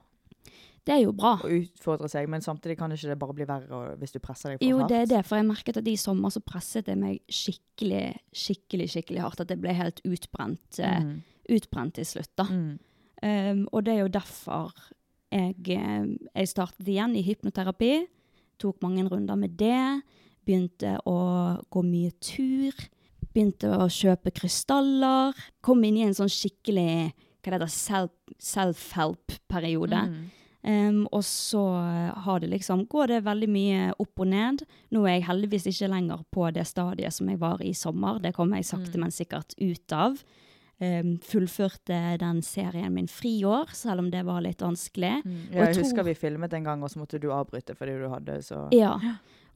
Speaker 2: Det er jo bra.
Speaker 3: å utfordre seg, men samtidig kan ikke det bare bli verre hvis du presser deg for
Speaker 2: Jo,
Speaker 3: hardt?
Speaker 2: det er det, for jeg merket at i sommer så presset jeg meg skikkelig, skikkelig, skikkelig hardt. At jeg ble helt utbrent,
Speaker 3: mm.
Speaker 2: uh, utbrent til slutt, da.
Speaker 3: Mm.
Speaker 2: Um, og det er jo derfor jeg, eh, jeg startet igjen i hypnoterapi. Tok mange runder med det. Begynte å gå mye tur. Begynte å kjøpe krystaller. Kom inn i en sånn skikkelig hva det heter, self- self-help-periode.
Speaker 3: Mm.
Speaker 2: Um, og så har det liksom, går det veldig mye opp og ned. Nå er jeg heldigvis ikke lenger på det stadiet som jeg var i sommer. Det kommer jeg sakte, men sikkert ut av. Um, fullførte den serien min friår, selv om det var litt vanskelig.
Speaker 3: Mm. Ja, jeg
Speaker 2: jeg
Speaker 3: husker vi filmet en gang, og så måtte du avbryte fordi du hadde så
Speaker 2: Ja.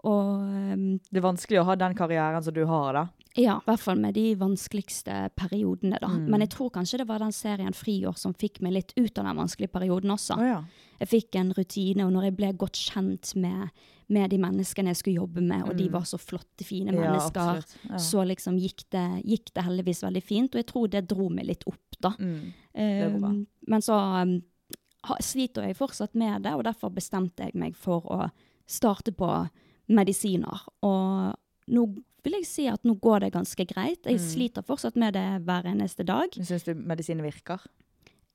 Speaker 2: Og um,
Speaker 3: Det er vanskelig å ha den karrieren som du har, da.
Speaker 2: ja, i hvert fall med de vanskeligste periodene, da.
Speaker 3: Mm.
Speaker 2: Men jeg tror kanskje det var den serien Friår som fikk meg litt ut av den vanskelige perioden også.
Speaker 3: Oh, ja.
Speaker 2: Jeg fikk en rutine, og når jeg ble godt kjent med, med de menneskene jeg skulle jobbe med, og de
Speaker 3: Mm.
Speaker 2: var så flotte, fine mennesker,
Speaker 3: ja, Ja.
Speaker 2: så liksom gikk det, gikk det heldigvis veldig fint, og jeg tror det dro meg litt opp, da.
Speaker 3: Mm.
Speaker 2: Um, men så um, sliter jeg fortsatt med det, og derfor bestemte jeg meg for å starte på medisiner. Og nå vil jeg si at nå går det ganske greit. Jeg
Speaker 3: Mm.
Speaker 2: sliter fortsatt med det hver eneste dag.
Speaker 3: Syns du medisinen virker?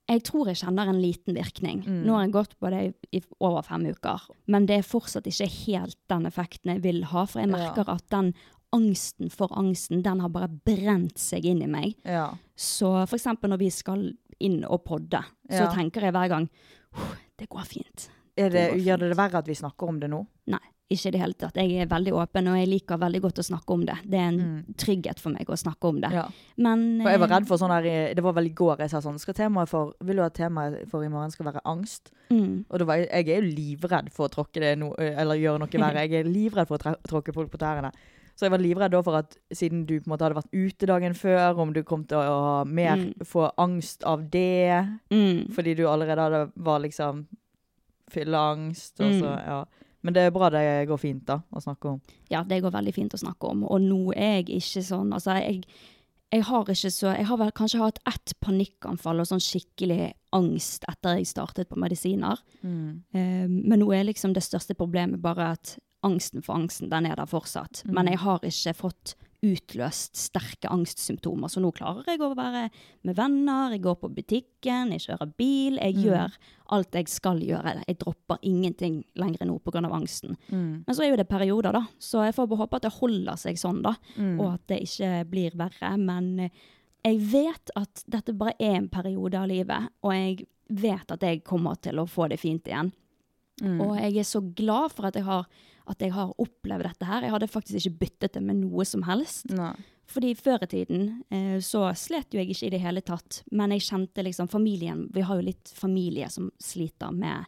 Speaker 2: Jeg tror jeg kjenner en liten virkning.
Speaker 3: Mm.
Speaker 2: Nå har jeg gått på det i, i over fem uker. Men det er fortsatt ikke helt den effekten jeg vil ha, for jeg
Speaker 3: Ja.
Speaker 2: merker at den angsten for angsten, den har bare brent seg inn i meg.
Speaker 3: Ja.
Speaker 2: Så for eksempel når vi skal inn og podde, så
Speaker 3: Ja.
Speaker 2: tenker jeg hver gang det går fint.
Speaker 3: Er det,
Speaker 2: går
Speaker 3: gjør det det verre at vi snakker om det nå?
Speaker 2: Nei, ikke i det hele tatt. Jeg er veldig åpen, og jeg liker veldig godt å snakke om det. Det er en trygghet for meg å snakke om det.
Speaker 3: Mm. Ja.
Speaker 2: Men
Speaker 3: For jeg var
Speaker 2: eh,
Speaker 3: redd for sånn her, Det var vel i går jeg sa sånn skal temaet for, Vil du at temaet for i morgen skal være angst?
Speaker 2: mm,
Speaker 3: Og var jeg, jeg er jo livredd for å tråkke det no, eller gjøre noe verre. Jeg er livredd for å tråkke folk på tærne. Så jeg var livredd for at siden du på en måte hadde vært ute dagen før, om du kom til å mer,
Speaker 2: Mm.
Speaker 3: få angst av det,
Speaker 2: mm,
Speaker 3: fordi du allerede hadde, var liksom fylleangst. Og så,
Speaker 2: Mm.
Speaker 3: ja. Men det er bra det går fint da, å snakke om.
Speaker 2: Ja, det går veldig fint å snakke om. Og nå er jeg ikke sånn Altså, jeg, jeg har ikke så Jeg har vel kanskje hatt ett panikkanfall og sånn skikkelig angst etter jeg startet på medisiner.
Speaker 3: Mm.
Speaker 2: Eh, men nå er liksom det største problemet bare at angsten for angsten, den er der fortsatt. Men jeg har ikke fått utløst sterke angstsymptomer, så nå klarer jeg å være med venner, jeg går på butikken, jeg kjører bil, jeg gjør alt jeg skal gjøre. Jeg dropper ingenting lenger nå pga. angsten.
Speaker 3: Mm.
Speaker 2: Men så er jo det perioder, da, så jeg får bare håpe at det holder seg sånn, da.
Speaker 3: Mm.
Speaker 2: Og at det ikke blir verre. Men eh, jeg vet at dette bare er en periode av livet, og jeg vet at jeg kommer til å få det fint igjen.
Speaker 3: Mm.
Speaker 2: Og jeg er så glad for at jeg, har, at jeg har opplevd dette her. Jeg hadde faktisk ikke byttet det med noe som helst.
Speaker 3: Nei.
Speaker 2: Fordi før i tiden eh, så slet jo jeg ikke i det hele tatt. Men jeg kjente liksom familien Vi har jo litt familie som sliter med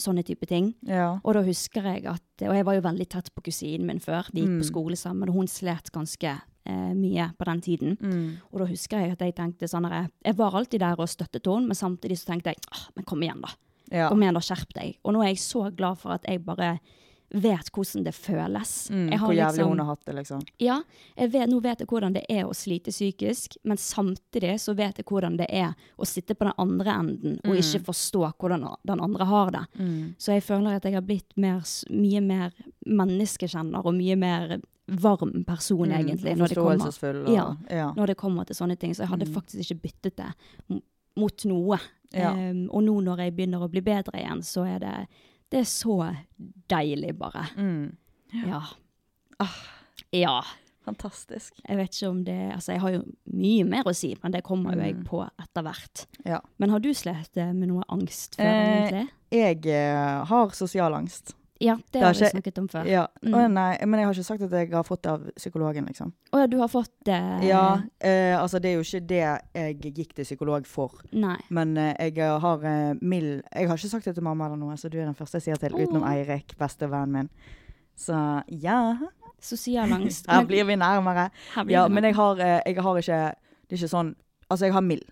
Speaker 2: sånne type ting.
Speaker 3: Ja.
Speaker 2: Og da husker jeg at Og jeg var jo veldig tett på kusinen min før. De gikk
Speaker 3: Mm.
Speaker 2: på skole sammen, og hun slet ganske eh, mye på den tiden.
Speaker 3: Mm.
Speaker 2: Og da husker jeg at jeg tenkte sånn her, Jeg var alltid der og støttet henne, men samtidig så tenkte jeg ah, men kom igjen, da.
Speaker 3: Ja.
Speaker 2: Kom igjen, da, skjerp deg. Og nå er jeg så glad for at jeg bare vet hvordan det føles.
Speaker 3: Mm. Hvor jævlig
Speaker 2: liksom-
Speaker 3: hun har hatt det, liksom.
Speaker 2: Ja, vet, nå vet jeg hvordan det er å slite psykisk, men samtidig så vet jeg hvordan det er å sitte på den andre enden og ikke forstå hvordan den andre har det.
Speaker 3: Mm.
Speaker 2: Så jeg føler at jeg har blitt mer, mye mer menneskekjenner og mye mer varm person,
Speaker 3: Mm,
Speaker 2: egentlig. Når det, kommer,
Speaker 3: Og,
Speaker 2: Ja.
Speaker 3: ja.
Speaker 2: når det kommer til sånne ting. Så jeg hadde
Speaker 3: Mm.
Speaker 2: faktisk ikke byttet det mot noe.
Speaker 3: Ja.
Speaker 2: Um, og nå når jeg begynner å bli bedre igjen, så er det, det er så deilig, bare.
Speaker 3: Mm.
Speaker 2: Ja. Ja.
Speaker 3: Fantastisk.
Speaker 2: Jeg vet ikke om det Altså, jeg har jo mye mer å si, men det kommer jo jeg
Speaker 3: Mm.
Speaker 2: på etter hvert.
Speaker 3: Ja.
Speaker 2: Men har du slitt eh, med noe angst før,
Speaker 3: Eh,
Speaker 2: egentlig?
Speaker 3: Jeg eh, har sosial angst.
Speaker 2: Ja, det
Speaker 3: det
Speaker 2: har vi
Speaker 3: ikke-
Speaker 2: snakket om før.
Speaker 3: Ja.
Speaker 2: Mm.
Speaker 3: Å, nei, men jeg har ikke sagt at jeg har fått det av psykologen, liksom.
Speaker 2: Å ja, du har fått det
Speaker 3: Ja, eh, altså det er jo ikke det jeg gikk til psykolog for.
Speaker 2: Nei.
Speaker 3: Men eh, jeg har eh, mild Jeg har ikke sagt det til mamma eller noe, så du er den første jeg sier til, utenom
Speaker 2: Åh.
Speaker 3: Eirik, bestevennen min. Så ja,
Speaker 2: Sosial angst.
Speaker 3: her blir vi nærmere.
Speaker 2: her blir
Speaker 3: Ja,
Speaker 2: nærmere.
Speaker 3: men jeg har, eh, jeg har ikke Det er ikke sånn Altså, jeg har mild,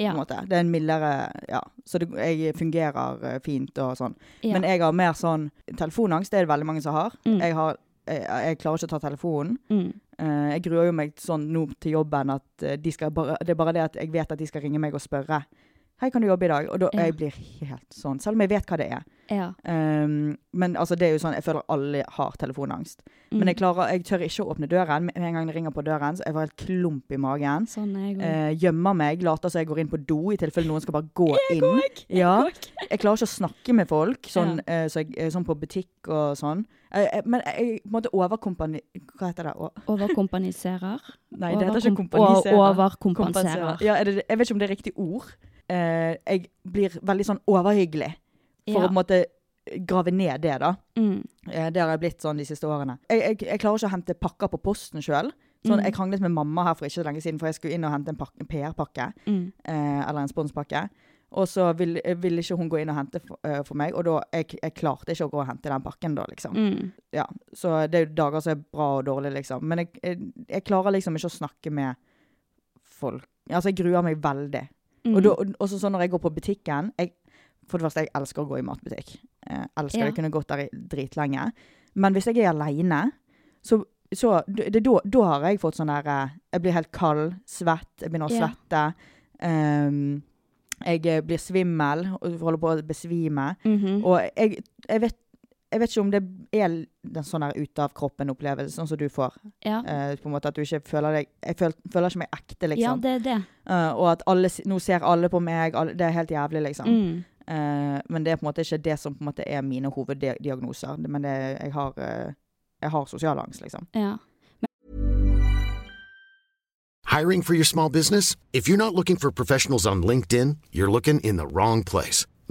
Speaker 2: ja.
Speaker 3: Det er en mildere Ja. Så det, jeg fungerer eh, fint og sånn.
Speaker 2: ja.
Speaker 3: Men jeg har mer sånn Telefonangst det er det veldig mange som har.
Speaker 2: Mm.
Speaker 3: Jeg, har jeg, jeg klarer ikke å ta telefonen.
Speaker 2: mm.
Speaker 3: Uh, jeg gruer jo meg sånn nå til jobben at eh, de skal bare, det er bare det at jeg vet at de skal ringe meg og spørre Hei, kan du jobbe i dag? Og da
Speaker 2: Ja.
Speaker 3: jeg blir helt sånn, selv om jeg vet hva det er.
Speaker 2: ja.
Speaker 3: Um, men altså, det er jo sånn, jeg føler alle har telefonangst.
Speaker 2: Mm.
Speaker 3: Men jeg klarer, jeg tør ikke å åpne døren. Med en gang det ringer på døren, så jeg får helt klump i magen.
Speaker 2: Sånn jeg.
Speaker 3: Eh, gjemmer meg, later som jeg går inn på do i tilfelle noen skal bare gå inn. Ja. Jeg klarer ikke å snakke med folk, sånn, eh, så jeg, eh, sånn på butikk og sånn. Uh, men jeg på en måte overkompani... Hva heter det?
Speaker 2: Overkompaniserer.
Speaker 3: Nei, det heter ikke
Speaker 2: kompaniserer.
Speaker 3: kompanisere.
Speaker 2: Overkompenserer.
Speaker 3: Ja, det, jeg vet ikke om det er riktig ord. Eh, jeg blir veldig sånn overhyggelig for
Speaker 2: Ja.
Speaker 3: å på en måte grave ned det, da.
Speaker 2: Mm.
Speaker 3: Eh, det har jeg blitt sånn de siste årene. Jeg, jeg, jeg klarer ikke å hente pakker på posten sjøl. Sånn,
Speaker 2: Mm.
Speaker 3: Jeg kranglet med mamma her for ikke så lenge siden, for jeg skulle inn og hente en, en PR-pakke.
Speaker 2: Mm.
Speaker 3: Eh, eller en sponspakke. Og så ville vil ikke hun gå inn og hente for, uh, for meg, og da jeg, jeg klarte ikke å gå og hente den pakken da, liksom.
Speaker 2: Mm.
Speaker 3: Ja, så det er jo dager som er bra og dårlig, liksom. Men jeg, jeg klarer liksom ikke å snakke med folk. Altså, jeg gruer meg veldig.
Speaker 2: Mm.
Speaker 3: Og da, og- også sånn når jeg går på butikken jeg, For det første, jeg elsker å gå i matbutikk. Jeg elsker
Speaker 2: Ja.
Speaker 3: det. Kunne gått der i dritlenge. Men hvis jeg er aleine, så, så det, da, da har jeg fått sånn der eh, Jeg blir helt kald, svett, jeg begynner å svette. ehm, jeg eh, blir svimmel og holder på å besvime.
Speaker 2: Mhm.
Speaker 3: Og jeg, jeg vet Jeg vet ikke om det er den sånn ut-av-kroppen-opplevelse, sånn som du får.
Speaker 2: Ja,
Speaker 3: Uh, på en måte At du ikke føler deg Jeg føl, føler ikke meg ekte, liksom.
Speaker 2: ja det er det.
Speaker 3: Uh, og at alle, nå ser alle på meg. Alle, det er helt jævlig, liksom.
Speaker 2: Mm.
Speaker 3: Uh, men det er på en måte ikke det som på en måte er mine hoveddiagnoser. Men det, jeg har Jeg har sosial angst, liksom.
Speaker 2: Ja.
Speaker 4: Hiring for your small business? If you're not looking for professionals on LinkedIn, you're looking in the wrong place.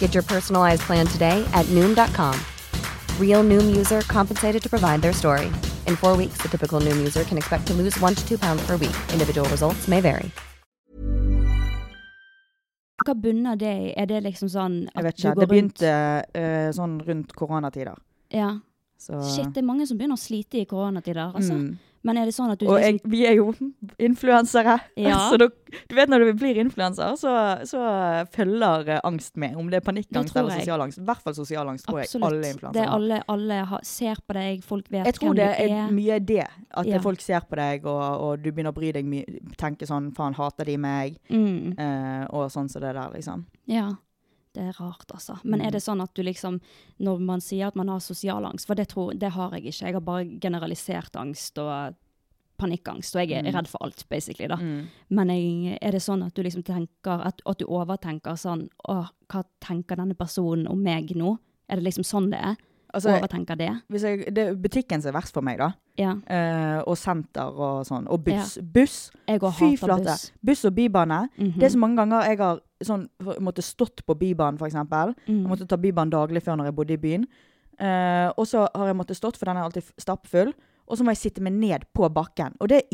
Speaker 5: Get your personalized plan today at Noom.com. Real Noom user compensated to provide their story. In four weeks, the typical Noom user can expect to lose one to two pounds per week. Individual results may vary.
Speaker 2: Hva bunner det i? Er det liksom sånn at
Speaker 3: Jeg vet ikke. Det begynte uh, sånn rundt koronatider.
Speaker 2: Ja.
Speaker 3: Så,
Speaker 2: Shit, det er mange som begynner å slite i koronatider, altså.
Speaker 3: Mm.
Speaker 2: Men er det sånn at du
Speaker 3: Og jeg,
Speaker 2: liksom
Speaker 3: vi er jo influensere.
Speaker 2: Ja.
Speaker 3: Så du, du vet når du blir influenser, så, så følger angst med. Om det er panikkangst eller
Speaker 2: jeg.
Speaker 3: sosial angst. I hvert fall sosial angst tror jeg alle
Speaker 2: Absolutt. Det er
Speaker 3: influensere har.
Speaker 2: alle, alle har, ser på deg, folk vet hvem du er.
Speaker 3: Jeg tror det er
Speaker 2: er.
Speaker 3: mye det. At
Speaker 2: Ja.
Speaker 3: folk ser på deg, og, og du begynner å bry deg mye. Tenke sånn Faen, hater de meg?
Speaker 2: Mm.
Speaker 3: Uh, og sånn som det der, liksom.
Speaker 2: Ja. Det er rart, altså. Men
Speaker 3: Mm.
Speaker 2: er det sånn at du liksom Når man sier at man har sosial angst, for det, tror, det har jeg ikke. Jeg har bare generalisert angst og panikkangst, og jeg er
Speaker 3: Mm.
Speaker 2: redd for alt, basically, da.
Speaker 3: Mm.
Speaker 2: Men jeg, er det sånn at du liksom tenker At, at du overtenker sånn Å, hva tenker denne personen om meg nå? Er det liksom sånn det er?
Speaker 3: Altså,
Speaker 2: Overtenker det?
Speaker 3: jeg, det er butikken som er verst for meg, da.
Speaker 2: Ja.
Speaker 3: Uh, og senter og sånn. Og buss.
Speaker 2: Ja.
Speaker 3: Buss. Fy flate.
Speaker 2: buss.
Speaker 3: Buss og bybane.
Speaker 2: Mhm.
Speaker 3: Det er så mange ganger jeg har sånn, måtte stått på Bybanen, f.eks.
Speaker 2: Mm.
Speaker 3: Jeg måtte ta Bybanen daglig før når jeg bodde i byen. Uh, og så har jeg måttet stått, for den er alltid stappfull. Og så må jeg sitte meg ned på bakken. Og det er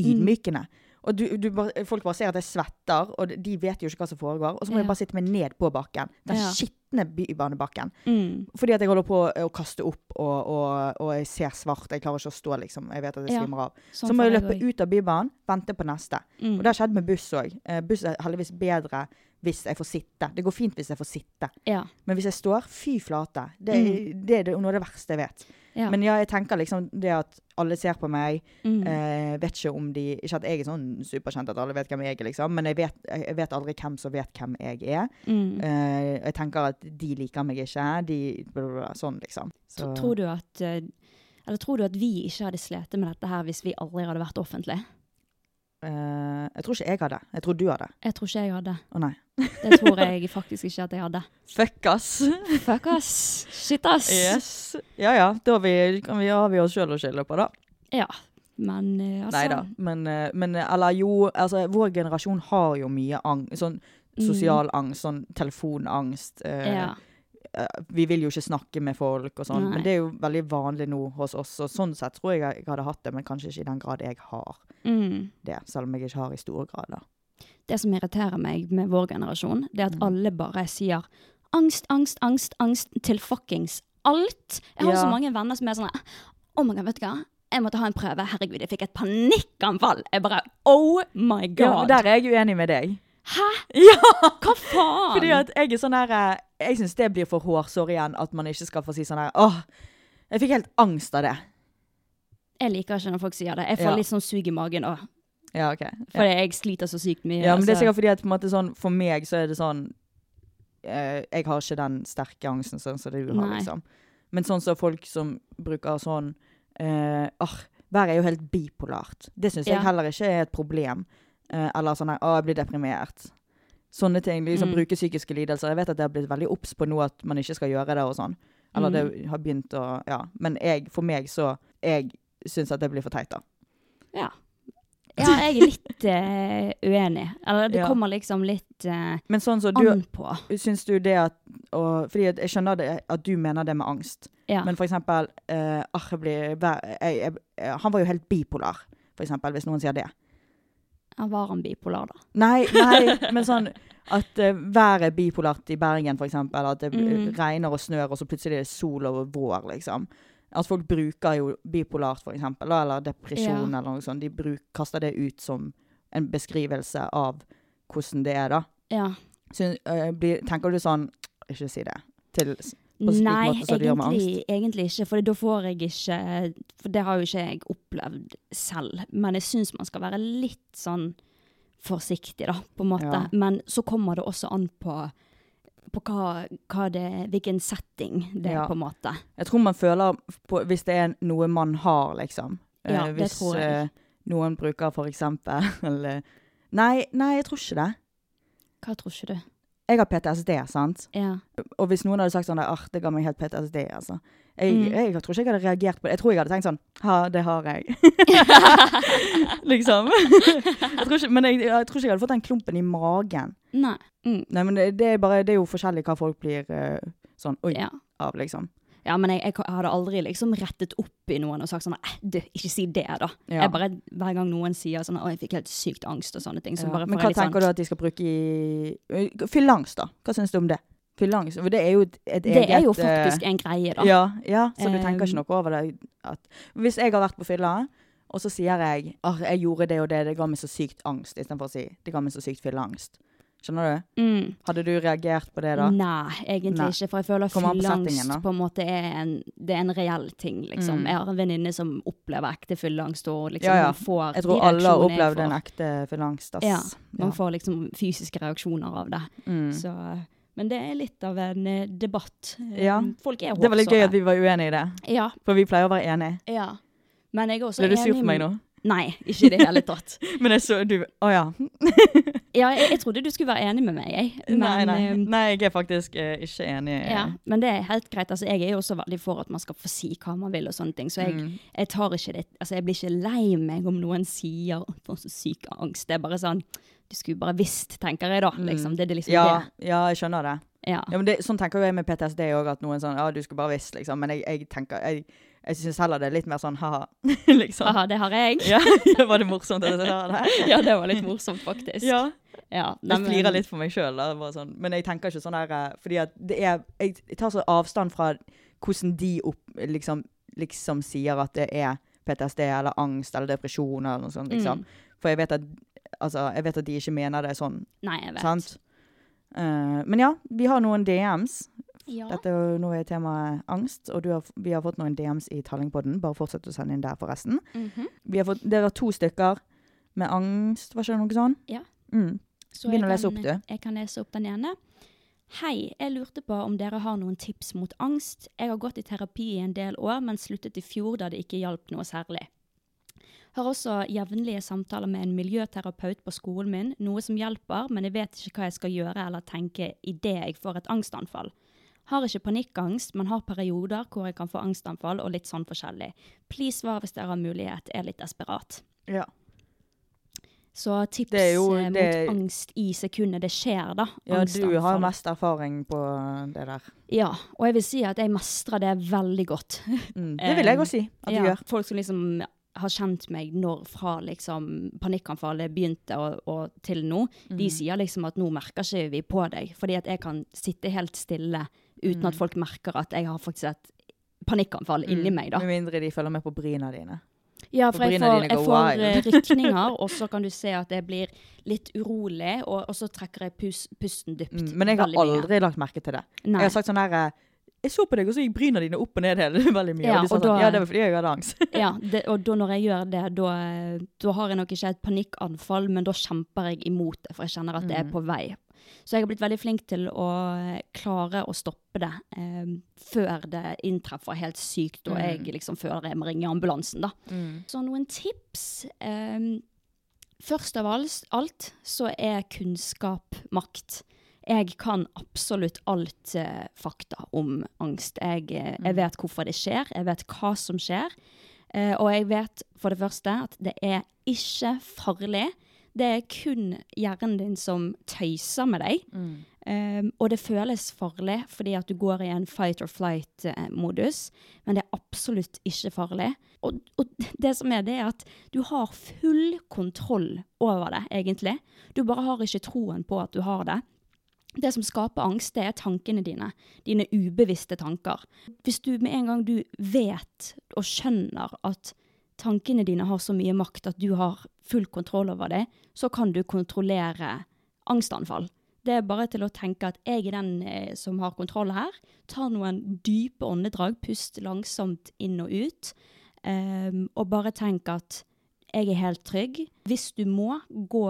Speaker 2: Mm.
Speaker 3: Og du, du folk bare ser at jeg svetter, og de vet jo ikke hva som foregår. Og så må
Speaker 2: Ja.
Speaker 3: jeg bare sitte meg ned på bakken. Den
Speaker 2: Ja.
Speaker 3: skitne bybanebakken.
Speaker 2: Mm.
Speaker 3: Fordi at jeg holder på å kaste opp, og, og, og jeg ser svart. Jeg klarer ikke å stå, liksom. Jeg vet at jeg
Speaker 2: Ja.
Speaker 3: av.
Speaker 2: Sånn
Speaker 3: så må jeg løpe ut av Bybanen, vente på neste.
Speaker 2: Mm.
Speaker 3: Og det har skjedd med buss òg. Eh, buss er heldigvis bedre hvis jeg får sitte. Det går fint hvis jeg får sitte.
Speaker 2: Ja.
Speaker 3: Men hvis jeg står, fy flate. Det, er- det er det- noe av det verste jeg vet.
Speaker 2: Ja.
Speaker 3: Men ja, jeg tenker liksom det at alle ser på meg.
Speaker 2: mm.
Speaker 3: Eh, vet ikke om de Ikke at jeg er sånn superkjent at alle vet hvem jeg er, liksom. Men jeg vet, jeg vet aldri hvem som vet hvem jeg er.
Speaker 2: mm.
Speaker 3: Eh, jeg tenker at de liker meg ikke. De bla, bla, bla, Sånn, liksom. Så-
Speaker 2: Tror du at eh, Eller tror du at vi ikke hadde slitt med dette her hvis vi aldri hadde vært offentlige?
Speaker 3: Eh, jeg tror ikke jeg hadde. Jeg tror du hadde.
Speaker 2: Jeg tror ikke jeg hadde.
Speaker 3: Å nei.
Speaker 2: Det tror jeg faktisk ikke at jeg hadde.
Speaker 3: Fuck ass.
Speaker 2: Fuck ass. Shit ass.
Speaker 3: yes. Ja ja, da har vi, kan vi, har vi oss sjøl å skylde på, da.
Speaker 2: Ja. Men eh, altså
Speaker 3: Nei da. Men, eh, men eller jo, altså vår generasjon har jo mye angst. Sånn sosial angst, sånn telefonangst.
Speaker 2: Mm. Ja.
Speaker 3: Eh, vi vil jo ikke snakke med folk og sånn, men det er jo veldig vanlig nå hos oss. Og sånn sett tror jeg jeg hadde hatt det, men kanskje ikke i den grad jeg har
Speaker 2: Mm.
Speaker 3: det. Selv om jeg ikke har i stor grad.
Speaker 2: Det som irriterer meg med vår generasjon, det er at
Speaker 3: Mm.
Speaker 2: alle bare sier angst, angst, angst, angst til fuckings alt. Jeg har
Speaker 3: Ja.
Speaker 2: så mange venner som er sånn Oh my god, vet du hva? Jeg måtte ha en prøve. Herregud, jeg fikk et panikkanfall. Jeg bare Oh my god.
Speaker 3: Ja, der er jeg uenig med deg.
Speaker 2: Hæ?
Speaker 3: Ja!
Speaker 2: Hva faen?
Speaker 3: Fordi at jeg er sånn her eh, Jeg syns det blir for hårsår igjen, at man ikke skal få si sånn her Åh, jeg fikk helt angst av det.
Speaker 2: Jeg liker ikke når folk sier det. Jeg får
Speaker 3: Ja.
Speaker 2: litt sånn sug i magen òg.
Speaker 3: Ja, ok.
Speaker 2: Fordi jeg sliter så sykt mye.
Speaker 3: Ja, men det er sikkert fordi at måte sånn, for meg så er det sånn eh, Jeg har ikke den sterke angsten sånn som det du har, liksom. Men sånn som folk som bruker sånn eh, Arr, Været er jo helt bipolart. Det syns
Speaker 2: Ja.
Speaker 3: jeg heller ikke er et problem. Eh, eller sånn her, 'Å, jeg blir deprimert'. Sånne ting. Liksom
Speaker 2: Mm.
Speaker 3: Bruke psykiske lidelser. Jeg vet at det har blitt veldig obs på nå at man ikke skal gjøre det og sånn. Eller
Speaker 2: Mm.
Speaker 3: det har begynt å Ja. Men jeg, for meg så Jeg syns at det blir for teit, da.
Speaker 2: Ja. ja, jeg er litt uh, uenig. Eller det
Speaker 3: Ja.
Speaker 2: kommer liksom litt uh,
Speaker 3: Men sånn så du
Speaker 2: an på.
Speaker 3: Syns du det at og, Fordi jeg skjønner det, at du mener det med angst.
Speaker 2: Ja.
Speaker 3: Men for eksempel uh, jeg blir, vær- jeg, jeg, eh, Han var jo helt bipolar, for eksempel, hvis noen sier det.
Speaker 2: Han var han bipolar, da?
Speaker 3: Nei, nei, men sånn at uh, været er bipolart i Bergen, eksempel. At det
Speaker 2: Mm.
Speaker 3: regner og snør, og så plutselig er det sol og vår, liksom. At folk bruker jo bipolart, eksempel, eller depresjon
Speaker 2: Ja.
Speaker 3: eller noe sånt. De bruk, kaster det ut som en beskrivelse av hvordan det er, da.
Speaker 2: Ja.
Speaker 3: Så, uh, blir, tenker du sånn Ikke si det. Til, på slik
Speaker 2: Nei,
Speaker 3: måte som det gjør med
Speaker 2: egentlig, egentlig ikke. For da får jeg ikke For det har jo ikke jeg opplevd selv. Men jeg syns man skal være litt sånn forsiktig, da, på en måte.
Speaker 3: Ja.
Speaker 2: Men så kommer det også an på, på hva, hva det, hvilken setting det er, på en måte.
Speaker 3: Jeg tror man føler på, Hvis det er noe man har, liksom. Eh,
Speaker 2: Ja, det
Speaker 3: hvis
Speaker 2: tror jeg.
Speaker 3: eh, noen bruker for eksempel eller, nei, nei, jeg tror ikke det.
Speaker 2: Hva tror ikke du?
Speaker 3: Jeg har PTSD, sant?
Speaker 2: Ja.
Speaker 3: Og hvis noen hadde sagt sånn at det ga meg helt PTSD, altså. Jeg,
Speaker 2: Mm.
Speaker 3: jeg tror ikke jeg hadde reagert på det. Jeg tror jeg hadde tenkt sånn Ha, det har jeg. liksom. jeg tror ikke, men jeg, jeg tror ikke jeg hadde fått den klumpen i magen.
Speaker 2: Nei. Mm.
Speaker 3: Nei, men det, det, er bare, det er jo forskjellig hva folk blir eh, sånn oi
Speaker 2: Ja.
Speaker 3: av, liksom.
Speaker 2: Ja, men jeg, jeg hadde aldri liksom rettet opp i noen og sagt sånn eh, Du, ikke si det, da.
Speaker 3: Ja.
Speaker 2: Jeg bare, Hver gang noen sier sånn Å, jeg fikk helt sykt angst og sånne ting, så
Speaker 3: Ja.
Speaker 2: bare
Speaker 3: Men
Speaker 2: får
Speaker 3: hva
Speaker 2: jeg litt
Speaker 3: tenker
Speaker 2: sånn
Speaker 3: du at de skal bruke i ø, Fylleangst, da? Hva syns du om det? Fylleangst, for det er jo et, eget
Speaker 2: Det er jo
Speaker 3: eh,
Speaker 2: faktisk en greie, da.
Speaker 3: Ja, ja, så du tenker
Speaker 2: Um,
Speaker 3: ikke noe over det? At, hvis jeg har vært på fylla, og så sier jeg at jeg gjorde det og det, det ga meg så sykt angst, istedenfor å si det ga meg så sykt fylleangst. Skjønner du?
Speaker 2: Mm.
Speaker 3: Hadde du reagert på det da?
Speaker 2: Nei, egentlig
Speaker 3: Nei.
Speaker 2: ikke. For jeg føler
Speaker 3: an på
Speaker 2: fylleangst på en måte er en, det er en reell ting, liksom.
Speaker 3: Mm.
Speaker 2: Jeg har en venninne som opplever ekte fylleangst, og liksom
Speaker 3: Ja, ja.
Speaker 2: får
Speaker 3: Jeg tror alle har opplevd en ekte fylleangst, ass.
Speaker 2: Ja, man
Speaker 3: Ja.
Speaker 2: får liksom fysiske reaksjoner av det.
Speaker 3: Mm.
Speaker 2: Så, men det er litt av en eh, debatt.
Speaker 3: Ja.
Speaker 2: Folk er
Speaker 3: Det var litt gøy at vi var uenige i det,
Speaker 2: Ja,
Speaker 3: for vi pleier å være enige.
Speaker 2: ja. Men jeg er også
Speaker 3: Ble du sur for meg nå?
Speaker 2: Nei, ikke i det hele tatt.
Speaker 3: Men jeg så du Å ja.
Speaker 2: Ja, jeg, jeg trodde du skulle være enig med meg, jeg. Men,
Speaker 3: nei, nei.
Speaker 2: eh,
Speaker 3: nei, jeg er faktisk eh, ikke enig.
Speaker 2: Ja, men det er helt greit. Altså, jeg er jo også veldig for at man skal få si hva man vil og sånne ting. Så jeg,
Speaker 3: Mm.
Speaker 2: jeg tar ikke det Altså, jeg blir ikke lei meg om noen sier «Å, så syk angst. Det er bare sånn Du skulle bare visst, tenker jeg da. Liksom. Det er liksom
Speaker 3: Mm. ja,
Speaker 2: det.
Speaker 3: ja, jeg skjønner det.
Speaker 2: Ja.
Speaker 3: Ja, men det, sånn tenker jeg med PTSD òg, at noen sånn Ja, du skulle bare visst, liksom. Men jeg, jeg tenker Jeg, jeg syns heller det er litt mer sånn ha-ha, liksom.
Speaker 2: Aha, det har jeg.
Speaker 3: Ja, var det morsomt jeg det?
Speaker 2: Ja, det var litt morsomt, faktisk.
Speaker 3: Ja.
Speaker 2: Ja,
Speaker 3: Jeg flirer litt for meg sjøl, sånn. men jeg tenker ikke sånn her eh, Fordi at det er Jeg tar så avstand fra hvordan de opp, liksom, liksom sier at det er PTSD eller angst eller depresjon eller noe sånt, liksom.
Speaker 2: Mm.
Speaker 3: For jeg vet at Altså, jeg vet at de ikke mener det sånn,
Speaker 2: Nei, jeg vet.
Speaker 3: sant? Uh, men ja, vi har noen DMs.
Speaker 2: Ja.
Speaker 3: Dette nå er temaet angst, og du har, vi har fått noen DMs i Tallingpodden. Bare fortsett å sende inn der, forresten. Vi har fått, det var to stykker med angst, var ikke det noe sånn?
Speaker 2: Ja.
Speaker 3: Mm.
Speaker 2: Så
Speaker 3: Begynn å lese opp, du.
Speaker 2: Jeg kan lese opp den ene. Hei, jeg lurte på om dere har noen tips mot angst. Jeg har gått i terapi i en del år, men sluttet i fjor da det ikke hjalp noe særlig. Har også jevnlige samtaler med en miljøterapeut på skolen min, noe som hjelper, men jeg vet ikke hva jeg skal gjøre eller tenke idet jeg får et angstanfall. Har ikke panikkangst, men har perioder hvor jeg kan få angstanfall og litt sånn forskjellig. Please svar hvis dere har mulighet, er litt desperat.
Speaker 3: Ja.
Speaker 2: Så tips
Speaker 3: Det jo-
Speaker 2: eh,
Speaker 3: det-
Speaker 2: mot angst i sekundet det skjer, da.
Speaker 3: Ja, du har mest erfaring på det der.
Speaker 2: Ja, og jeg vil si at jeg mestrer det veldig godt.
Speaker 3: Mm. Det vil jeg også si at du
Speaker 2: ja,
Speaker 3: gjør.
Speaker 2: Folk som liksom har kjent meg når fra liksom panikkanfallet begynte og, og til nå,
Speaker 3: Mm.
Speaker 2: de sier liksom at nå merker ikke vi på deg. Fordi at jeg kan sitte helt stille uten
Speaker 3: Mm.
Speaker 2: at folk merker at jeg har faktisk et panikkanfall inni meg, da.
Speaker 3: Med mindre de følger med på bryna dine.
Speaker 2: Ja,
Speaker 3: For
Speaker 2: for jeg får, jeg får eh, rykninger, og så kan du se at jeg blir litt urolig, og, og så trekker jeg pus, pusten dypt.
Speaker 3: Mm. Men jeg har
Speaker 2: aldri mye.
Speaker 3: lagt merke til det.
Speaker 2: Nei.
Speaker 3: Jeg har sagt sånn her eh, jeg så på deg, og så gikk bryna dine opp og ned hele veldig mye.
Speaker 2: Ja,
Speaker 3: og de sa sånn,
Speaker 2: da-
Speaker 3: ja, det var fordi jeg hadde angst.
Speaker 2: Ja, det, og da når jeg gjør det, da, da har jeg nok ikke et panikkanfall, men da kjemper jeg imot det, for jeg kjenner at det er på vei. Så jeg har blitt veldig flink til å eh, klare å stoppe det eh, før det inntreffer helt sykt, og jeg liksom føler jeg må ringe ambulansen, da. Så noen tips. Eh, først av alt, alt så er kunnskap makt. Jeg kan absolutt alt eh, fakta om angst. Jeg, eh, jeg vet hvorfor det skjer, jeg vet hva som skjer. Eh, og jeg vet for det første at det er ikke farlig. Det er kun hjernen din som tøyser med deg. Um, og det føles farlig fordi at du går i en fight or flight-modus, men det er absolutt ikke farlig. Og, og det som er, det er at du har full kontroll over det, egentlig. Du bare har ikke troen på at du har det. Det som skaper angst, det er tankene dine. Dine ubevisste tanker. Hvis du med en gang du vet og skjønner at tankene dine har så mye makt at du har full kontroll over det, så kan du kontrollere angstanfall. Det er bare til å tenke at jeg er den eh, som har kontroll her. Ta noen dype åndedrag, pust langsomt inn og ut, um, og bare tenk at jeg er helt trygg. Hvis du må, gå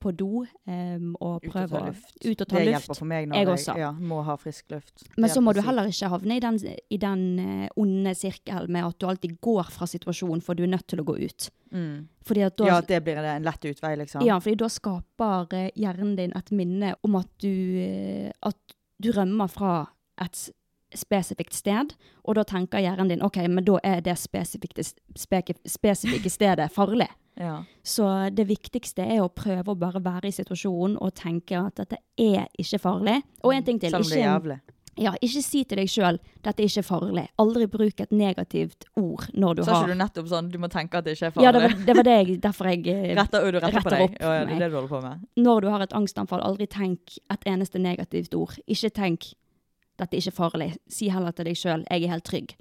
Speaker 2: på do um, og prøve å ut og ta luft.
Speaker 3: det hjelper for meg når
Speaker 2: Jeg
Speaker 3: jeg,
Speaker 2: også.
Speaker 3: ja, må ha frisk luft.
Speaker 2: Men så må du heller ikke havne i den, i den eh, onde sirkel med at du alltid går fra situasjonen, for du er nødt til å gå ut.
Speaker 3: Mm.
Speaker 2: At da,
Speaker 3: Ja, at det blir en lett utvei, liksom.
Speaker 2: ja, fordi da skaper eh, hjernen din et minne om at du, eh, at du rømmer fra et spesifikt sted, og da tenker hjernen din ok, men da er det spesifikke, speke, spesifikke stedet farlig.
Speaker 3: Ja.
Speaker 2: Så det viktigste er å prøve å bare være i situasjonen og tenke at dette er ikke farlig. Og en ting til.
Speaker 3: Er
Speaker 2: ikke- Ja, ikke si til deg sjøl 'dette er ikke farlig'. Aldri bruk et negativt ord når du
Speaker 3: så
Speaker 2: har
Speaker 3: ikke du nettopp sånn du må tenke at det ikke er
Speaker 2: Ja,
Speaker 3: farlig?
Speaker 2: det var, det var det jeg, derfor jeg eh,
Speaker 3: Retter, du retter, på
Speaker 2: retter
Speaker 3: deg?
Speaker 2: opp
Speaker 3: Ja, ja, det er det du holder på med?
Speaker 2: Når du har et angstanfall, aldri tenk et eneste negativt ord. Ikke tenk 'dette er ikke farlig'. Si heller til deg sjøl 'jeg er helt trygg'.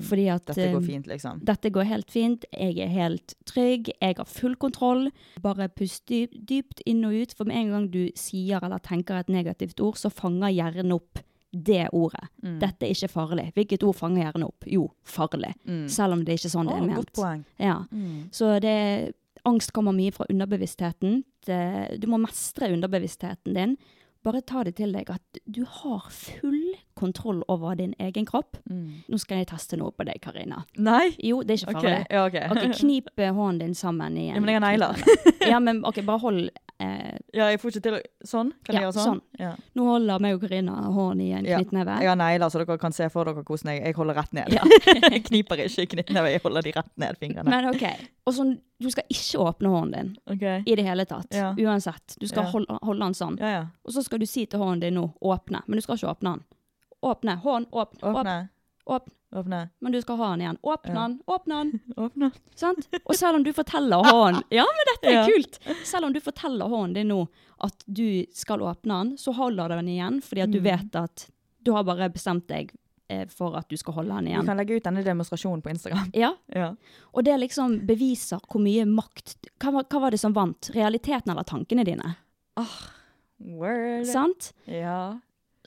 Speaker 2: Fordi at
Speaker 3: Mm. Dette går
Speaker 2: eh,
Speaker 3: fint, liksom.
Speaker 2: dette går helt fint, jeg er helt trygg, jeg har full kontroll. Bare pust dyp, dypt inn og ut, for med en gang du sier eller tenker et negativt ord, så fanger hjernen opp det ordet.
Speaker 3: Mm.
Speaker 2: Dette er ikke farlig. Hvilket ord fanger hjernen opp? Jo, farlig. Selv om det er ikke sånn det er ment.
Speaker 3: godt poeng.
Speaker 2: Ja. Så det, angst kommer mye fra underbevisstheten. Du må mestre underbevisstheten din. Bare ta det til deg at du har full kontroll over din egen kropp. Nå skal jeg teste noe på deg, Karina.
Speaker 3: Nei?
Speaker 2: Jo, det er ikke
Speaker 3: farlig.
Speaker 2: farlig.
Speaker 3: ja, okay.
Speaker 2: Ok, Knip eh, hånden din sammen igjen.
Speaker 3: Ja, men jeg har negler.
Speaker 2: Ja, men ok, bare hold eh,
Speaker 3: Ja, jeg får ikke til å Sånn? Kan
Speaker 2: Ja,
Speaker 3: jeg gjøre sånn? Ja.
Speaker 2: Nå holder meg og Karina hånden i en
Speaker 3: Ja.
Speaker 2: knyttneve.
Speaker 3: Jeg har negler, så dere kan se for dere hvordan jeg, jeg holder rett ned. Jeg kniper ikke i knyttneve, jeg holder de rett ned, fingrene.
Speaker 2: Men ok, og sånn, du skal ikke åpne hånden din
Speaker 3: okay.
Speaker 2: i det hele tatt. Uansett. Du skal holde, holde den sånn.
Speaker 3: Ja, ja.
Speaker 2: Og så skal du si til hånden din nå, åpne. Men du skal ikke åpne den. Åpne. Hånd, åpne. Åpne.
Speaker 3: Åpne.
Speaker 2: åpne. Men du skal ha den igjen. Åpne
Speaker 3: Ja.
Speaker 2: den, åpne den.
Speaker 3: Åpne.
Speaker 2: Sant? Og selv om du forteller hånden Ja, men dette er
Speaker 3: Ja.
Speaker 2: kult! Selv om du forteller hånden din nå at du skal åpne den, så holder du den igjen, fordi
Speaker 3: Mm.
Speaker 2: at du vet at du har bare bestemt deg eh, for at du skal holde den
Speaker 3: Vi
Speaker 2: igjen.
Speaker 3: kan legge ut denne demonstrasjonen på Instagram.
Speaker 2: Ja,
Speaker 3: Ja.
Speaker 2: og det liksom beviser hvor mye makt Hva, var- hva var det som vant? Realiteten eller tankene dine?
Speaker 3: Ah, Word.
Speaker 2: Sant?
Speaker 3: Ja.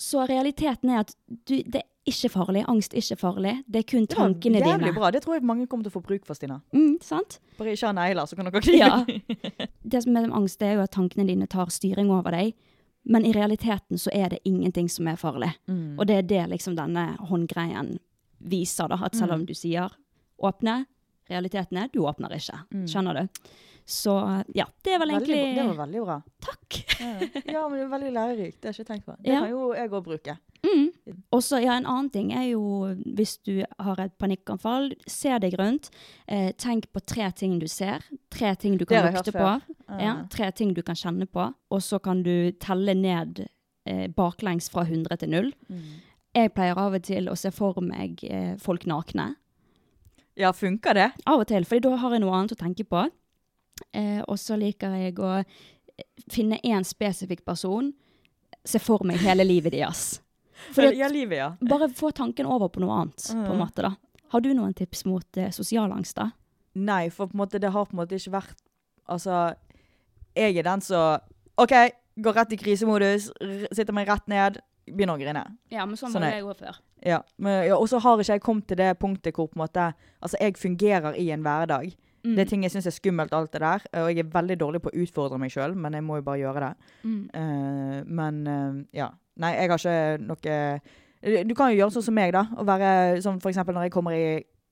Speaker 2: Så realiteten er at du, det er ikke farlig. Angst er ikke farlig. Det er kun
Speaker 3: Det var jævlig
Speaker 2: dine.
Speaker 3: bra. Det tror jeg mange kommer til å få bruk for, Stina.
Speaker 2: Mm, sant?
Speaker 3: Bare ikke ha negler, så kan dere knipe.
Speaker 2: Ja. Det som er med angst, det er jo at tankene dine tar styring over deg. Men i realiteten så er det ingenting som er farlig.
Speaker 3: Mm.
Speaker 2: Og det er det liksom denne håndgreien viser, da. At selv om du sier åpne, realiteten er du åpner ikke. Skjønner du? Så ja, det vel
Speaker 3: Veldig,
Speaker 2: egentlig
Speaker 3: bra. det var veldig bra.
Speaker 2: Takk.
Speaker 3: Ja. ja, men det er veldig lærerikt. Det har jeg ikke tenkt på. Det
Speaker 2: Ja.
Speaker 3: kan jo jeg òg bruke.
Speaker 2: Mm. Og så, ja, en annen ting er jo hvis du har et panikkanfall, se deg rundt. Eh, tenk på tre ting du ser. Tre ting du kan lukte på. Ja, tre ting du kan kjenne på. Og så kan du telle ned eh, baklengs fra 100 til 0.
Speaker 3: Mm.
Speaker 2: Jeg pleier av og til å se for meg eh, folk nakne.
Speaker 3: Ja, funker det?
Speaker 2: Av og til, for da har jeg noe annet å tenke på. Eh, og så liker jeg å eh, finne én spesifikk person, se for meg hele livet deres. Fordi
Speaker 3: ja, livet, ja.
Speaker 2: bare få tanken over på noe annet, på en
Speaker 3: Mm.
Speaker 2: måte da. Har du noen tips mot eh, sosial angst da?
Speaker 3: Nei, for på en måte, det har på en måte ikke vært Altså, jeg er den som OK, går rett i krisemodus, sitter meg rett ned, begynner å grine.
Speaker 2: Ja, men sånn
Speaker 3: Sånn
Speaker 2: var jeg òg før.
Speaker 3: Ja, men, ja, Og så har ikke jeg kommet til det punktet hvor på en måte Altså, jeg fungerer i en hverdag.
Speaker 2: Mm.
Speaker 3: Det er ting jeg syns er skummelt, alt det der. Og jeg er veldig dårlig på å utfordre meg sjøl, men jeg må jo bare gjøre det.
Speaker 2: Mm.
Speaker 3: Uh, men uh, ja. Nei, jeg har ikke noe Du kan jo gjøre sånn som meg, da. Og være sånn for eksempel når jeg kommer i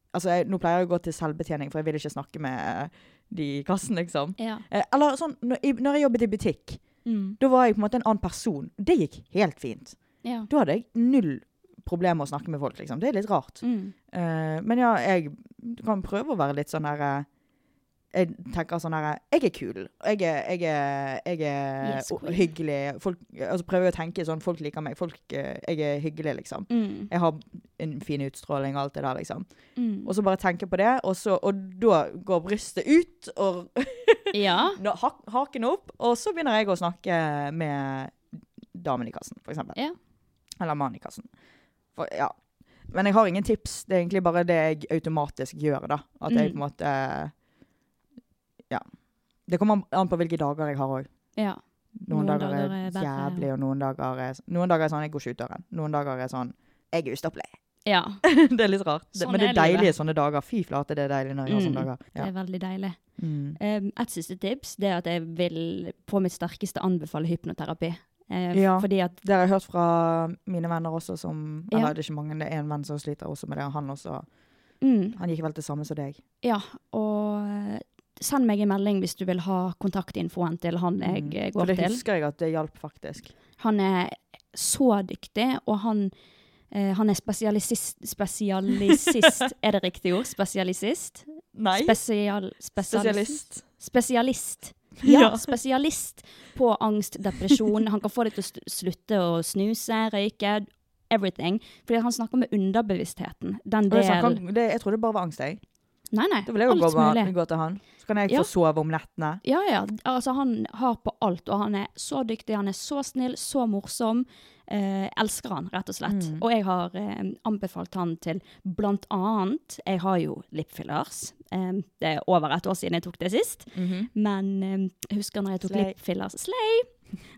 Speaker 3: Altså, jeg, nå pleier jeg å gå til selvbetjening, for jeg vil ikke snakke med de i kassen, liksom.
Speaker 2: Ja.
Speaker 3: Uh, eller sånn når, jeg, når jeg jobbet i butikk,
Speaker 2: Mm.
Speaker 3: da var jeg på en måte en annen person. Det gikk helt fint.
Speaker 2: ja.
Speaker 3: Da hadde jeg null problemer å snakke med folk, liksom. Det er litt rart.
Speaker 2: Mm.
Speaker 3: Uh, men ja, jeg kan prøve å være litt sånn her eh, Jeg tenker sånn her Jeg er kul. Jeg er, jeg er, jeg er
Speaker 2: Yes,
Speaker 3: hyggelig. Folk, altså prøver å tenke sånn Folk liker meg. Folk, eh, jeg er hyggelig, liksom.
Speaker 2: Mm.
Speaker 3: Jeg har en fin utstråling og alt det der, liksom.
Speaker 2: Mm.
Speaker 3: Og så bare tenke på det, og, så, og da går brystet ut, og
Speaker 2: Ja.
Speaker 3: haken opp, og så begynner jeg å snakke med damen i kassen, for eksempel.
Speaker 2: Ja.
Speaker 3: Eller mannen i kassen. For, ja. Men jeg har ingen tips. Det er egentlig bare det jeg automatisk gjør, da. At jeg
Speaker 2: Mm.
Speaker 3: på en måte Ja. Det kommer an på hvilke dager jeg har òg.
Speaker 2: ja.
Speaker 3: Noen,
Speaker 2: Noen
Speaker 3: dager,
Speaker 2: dager
Speaker 3: er
Speaker 2: er
Speaker 3: jævlig, og noen dager er Noen dager er sånn jeg går ikke ut døren. Noen dager er sånn jeg er ustoppelig.
Speaker 2: Ja.
Speaker 3: det er litt rart.
Speaker 2: Sånn
Speaker 3: men det
Speaker 2: er
Speaker 3: deilige
Speaker 2: livet.
Speaker 3: sånne dager. Fy flate, det er deilig når jeg har
Speaker 2: Mm.
Speaker 3: sånne dager.
Speaker 2: Det er veldig deilig.
Speaker 3: Mm.
Speaker 2: Um, et siste tips det er at jeg vil på mitt sterkeste anbefale hypnoterapi. Uh,
Speaker 3: Ja.
Speaker 2: Fordi at
Speaker 3: Det har jeg hørt fra mine venner også, som
Speaker 2: Ja.
Speaker 3: Det er ikke mange, det er en venn som sliter også med det. og Han også
Speaker 2: mm,
Speaker 3: Han gikk vel til samme som deg.
Speaker 2: Ja, og send meg en melding hvis du vil ha kontaktinfoen til han jeg
Speaker 3: Mm.
Speaker 2: til.
Speaker 3: For det
Speaker 2: til.
Speaker 3: husker jeg at det hjalp, faktisk.
Speaker 2: Han er så dyktig, og han, eh, han er spesialisist Spesialisist, er det riktig ord? Spesialisist?
Speaker 3: Nei.
Speaker 2: Spesial,
Speaker 3: Spesialist.
Speaker 2: Spesialist. Ja,
Speaker 3: Ja.
Speaker 2: spesialist på angst, depresjon. Han kan få deg til å slutte å snuse, røyke, everything. Fordi han snakker med underbevisstheten. Den del
Speaker 3: det, jeg trodde det bare var angst, jeg.
Speaker 2: Nei, nei.
Speaker 3: Da vil jeg jo gå, med- gå til han. Så kan jeg
Speaker 2: Ja.
Speaker 3: få sove om nettene.
Speaker 2: Ja, ja. Altså, han har på alt, og han er så dyktig, han er så snill, så morsom. Eh, elsker han, rett og slett.
Speaker 3: Mm.
Speaker 2: Og jeg har eh, anbefalt han til blant annet Jeg har jo lipfillers. Eh, det er over et år siden jeg tok det sist. Men eh, husker når jeg tok
Speaker 3: Slay.
Speaker 2: lipfillers Slay!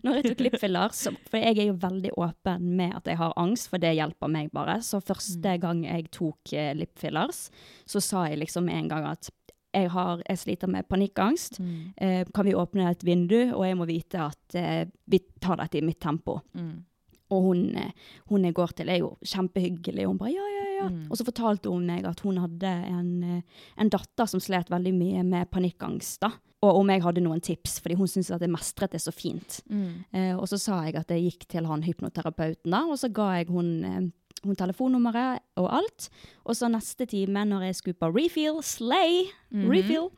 Speaker 2: Når jeg tok lipfillers, så- for jeg er jo veldig åpen med at jeg har angst, for det hjelper meg bare. Så første gang jeg tok eh, lipfillers, så sa jeg liksom en gang at jeg, har, jeg sliter med panikkangst. Eh, kan vi åpne et vindu, og jeg må vite at eh, vi tar dette i mitt tempo.
Speaker 3: Mm.
Speaker 2: Og hun, eh, hun jeg går til, er jo kjempehyggelig. Hun bare ja, ja, ja.
Speaker 3: Mm.
Speaker 2: Og så fortalte hun meg at hun hadde en, eh, en datter som slet veldig mye med panikkangst. da. Og om jeg hadde noen tips, fordi hun syntes at jeg mestret det så fint.
Speaker 3: Mm.
Speaker 2: Eh, og så sa jeg at jeg gikk til han hypnoterapeuten, da, og så ga jeg hun, eh, hun telefonnummeret og alt. Og så neste time, når jeg skulle på refill, slay,
Speaker 3: Mhm.
Speaker 2: refill,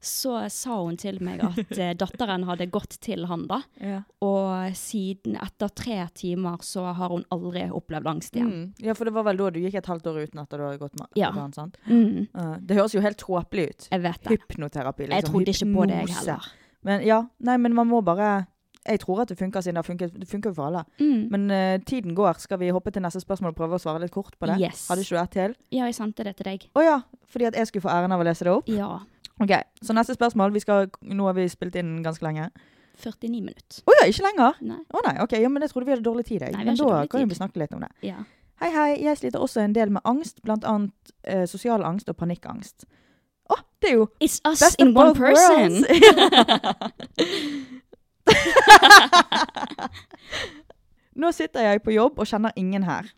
Speaker 2: så sa hun til meg at eh, datteren hadde gått til han, da.
Speaker 3: Ja.
Speaker 2: Og siden etter tre timer så har hun aldri opplevd angst igjen.
Speaker 3: Mm. ja, for det var vel da du gikk et halvt år uten at du hadde gått med
Speaker 2: Ja.
Speaker 3: han, sant?
Speaker 2: Mm.
Speaker 3: Uh, det høres jo helt tåpelig ut.
Speaker 2: Jeg vet det.
Speaker 3: Hypnoterapi, liksom.
Speaker 2: Jeg trodde ikke på det, jeg heller.
Speaker 3: Men ja, nei, men man må bare Jeg tror at det funker siden det. Det funker jo for alle.
Speaker 2: Mm.
Speaker 3: Men uh, tiden går. Skal vi hoppe til neste spørsmål og prøve å svare litt kort på det?
Speaker 2: Yes.
Speaker 3: Hadde ikke du ett til?
Speaker 2: Ja, jeg sendte det til deg.
Speaker 3: Å ja, fordi at jeg skulle få æren av å lese det opp?
Speaker 2: Ja.
Speaker 3: Ok, Så neste spørsmål. Vi skal, nå har vi spilt inn ganske lenge.
Speaker 2: 49 minutter.
Speaker 3: Å ja, ikke lenger?
Speaker 2: Nei.
Speaker 3: Å nei, ok, ja, men jeg trodde vi hadde dårlig tid. Jeg.
Speaker 2: Nei, vi har
Speaker 3: men
Speaker 2: ikke
Speaker 3: da
Speaker 2: dårlig
Speaker 3: kan
Speaker 2: tid.
Speaker 3: vi snakke litt om det.
Speaker 2: Ja.
Speaker 3: Hei, hei. Jeg sliter også en del med angst, blant annet eh, sosial angst og panikkangst. Å, det er jo
Speaker 2: It's us
Speaker 3: best
Speaker 2: in one person!
Speaker 3: Nå sitter jeg på jobb og kjenner ingen her.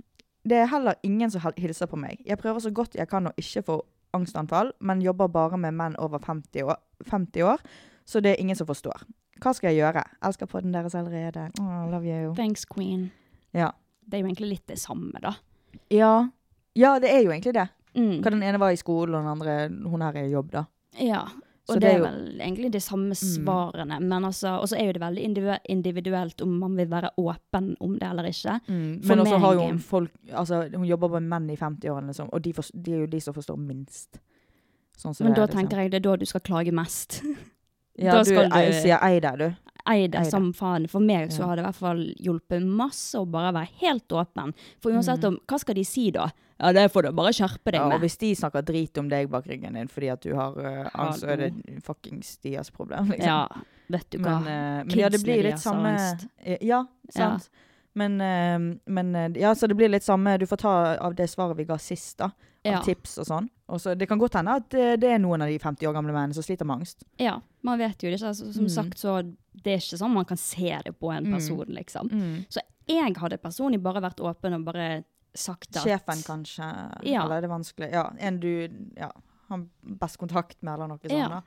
Speaker 3: Det er heller ingen som hilser på meg. Jeg prøver så godt jeg kan å ikke få angstanfall, men jobber bare med menn over 50 år, 50 år så det er ingen som forstår. Hva skal jeg gjøre? Elsker podden deres allerede. Oh, love you.
Speaker 2: Thanks, queen.
Speaker 3: Ja.
Speaker 2: Det er jo egentlig litt det samme, da.
Speaker 3: ja. Ja, det er jo egentlig det.
Speaker 2: Mm.
Speaker 3: Hva den ene var i skolen, og den andre hun her er i jobb, da.
Speaker 2: Ja.
Speaker 3: Så
Speaker 2: Og
Speaker 3: det
Speaker 2: det
Speaker 3: er jo-
Speaker 2: vel egentlig de samme
Speaker 3: Mm.
Speaker 2: svarene. Men altså, og så er jo det veldig individuelt om man vil være åpen om det eller ikke. Mm.
Speaker 3: Men også har jo hun folk Altså, hun jobber med menn i 50-årene, liksom, og de, for, de er jo de som forstår minst. Sånn som
Speaker 2: Men da
Speaker 3: er, liksom.
Speaker 2: tenker jeg det er da du skal klage mest.
Speaker 3: Ja,
Speaker 2: da
Speaker 3: du,
Speaker 2: skal du-
Speaker 3: sier ei der, du.
Speaker 2: Ei det som faen. For meg så har det i hvert fall hjulpet masse å bare være helt åpen. For uansett om Hva skal de si da? Ja, det får du bare skjerpe deg
Speaker 3: Ja, Ja, og hvis de snakker drit om deg bak ryggen din fordi at du har uh, angst, så er det fuckings deres problem, liksom.
Speaker 2: Ja, vet du hva.
Speaker 3: Men, eh, men ja, det
Speaker 2: Kidsene
Speaker 3: blir litt
Speaker 2: deres har
Speaker 3: samme
Speaker 2: angst.
Speaker 3: Eh, Ja, sant. Men, eh, men eh, ja, så det blir litt samme Du får ta av det svaret vi ga sist, da. Av
Speaker 2: Ja.
Speaker 3: tips og sånn. Og så Det kan godt hende at eh, det er noen av de 50 år gamle mennene som sliter med angst.
Speaker 2: Ja, man vet jo det Så, Altså, som
Speaker 3: Mm.
Speaker 2: sagt, så det er ikke sånn man kan se det på en
Speaker 3: Mm.
Speaker 2: person, liksom.
Speaker 3: Mm.
Speaker 2: Så jeg hadde personlig bare vært åpen og bare sagt at
Speaker 3: Sjefen, kanskje.
Speaker 2: Ja.
Speaker 3: Eller er det vanskelig? Ja, en du ja, har best kontakt med, eller noe sånt.
Speaker 2: Ja.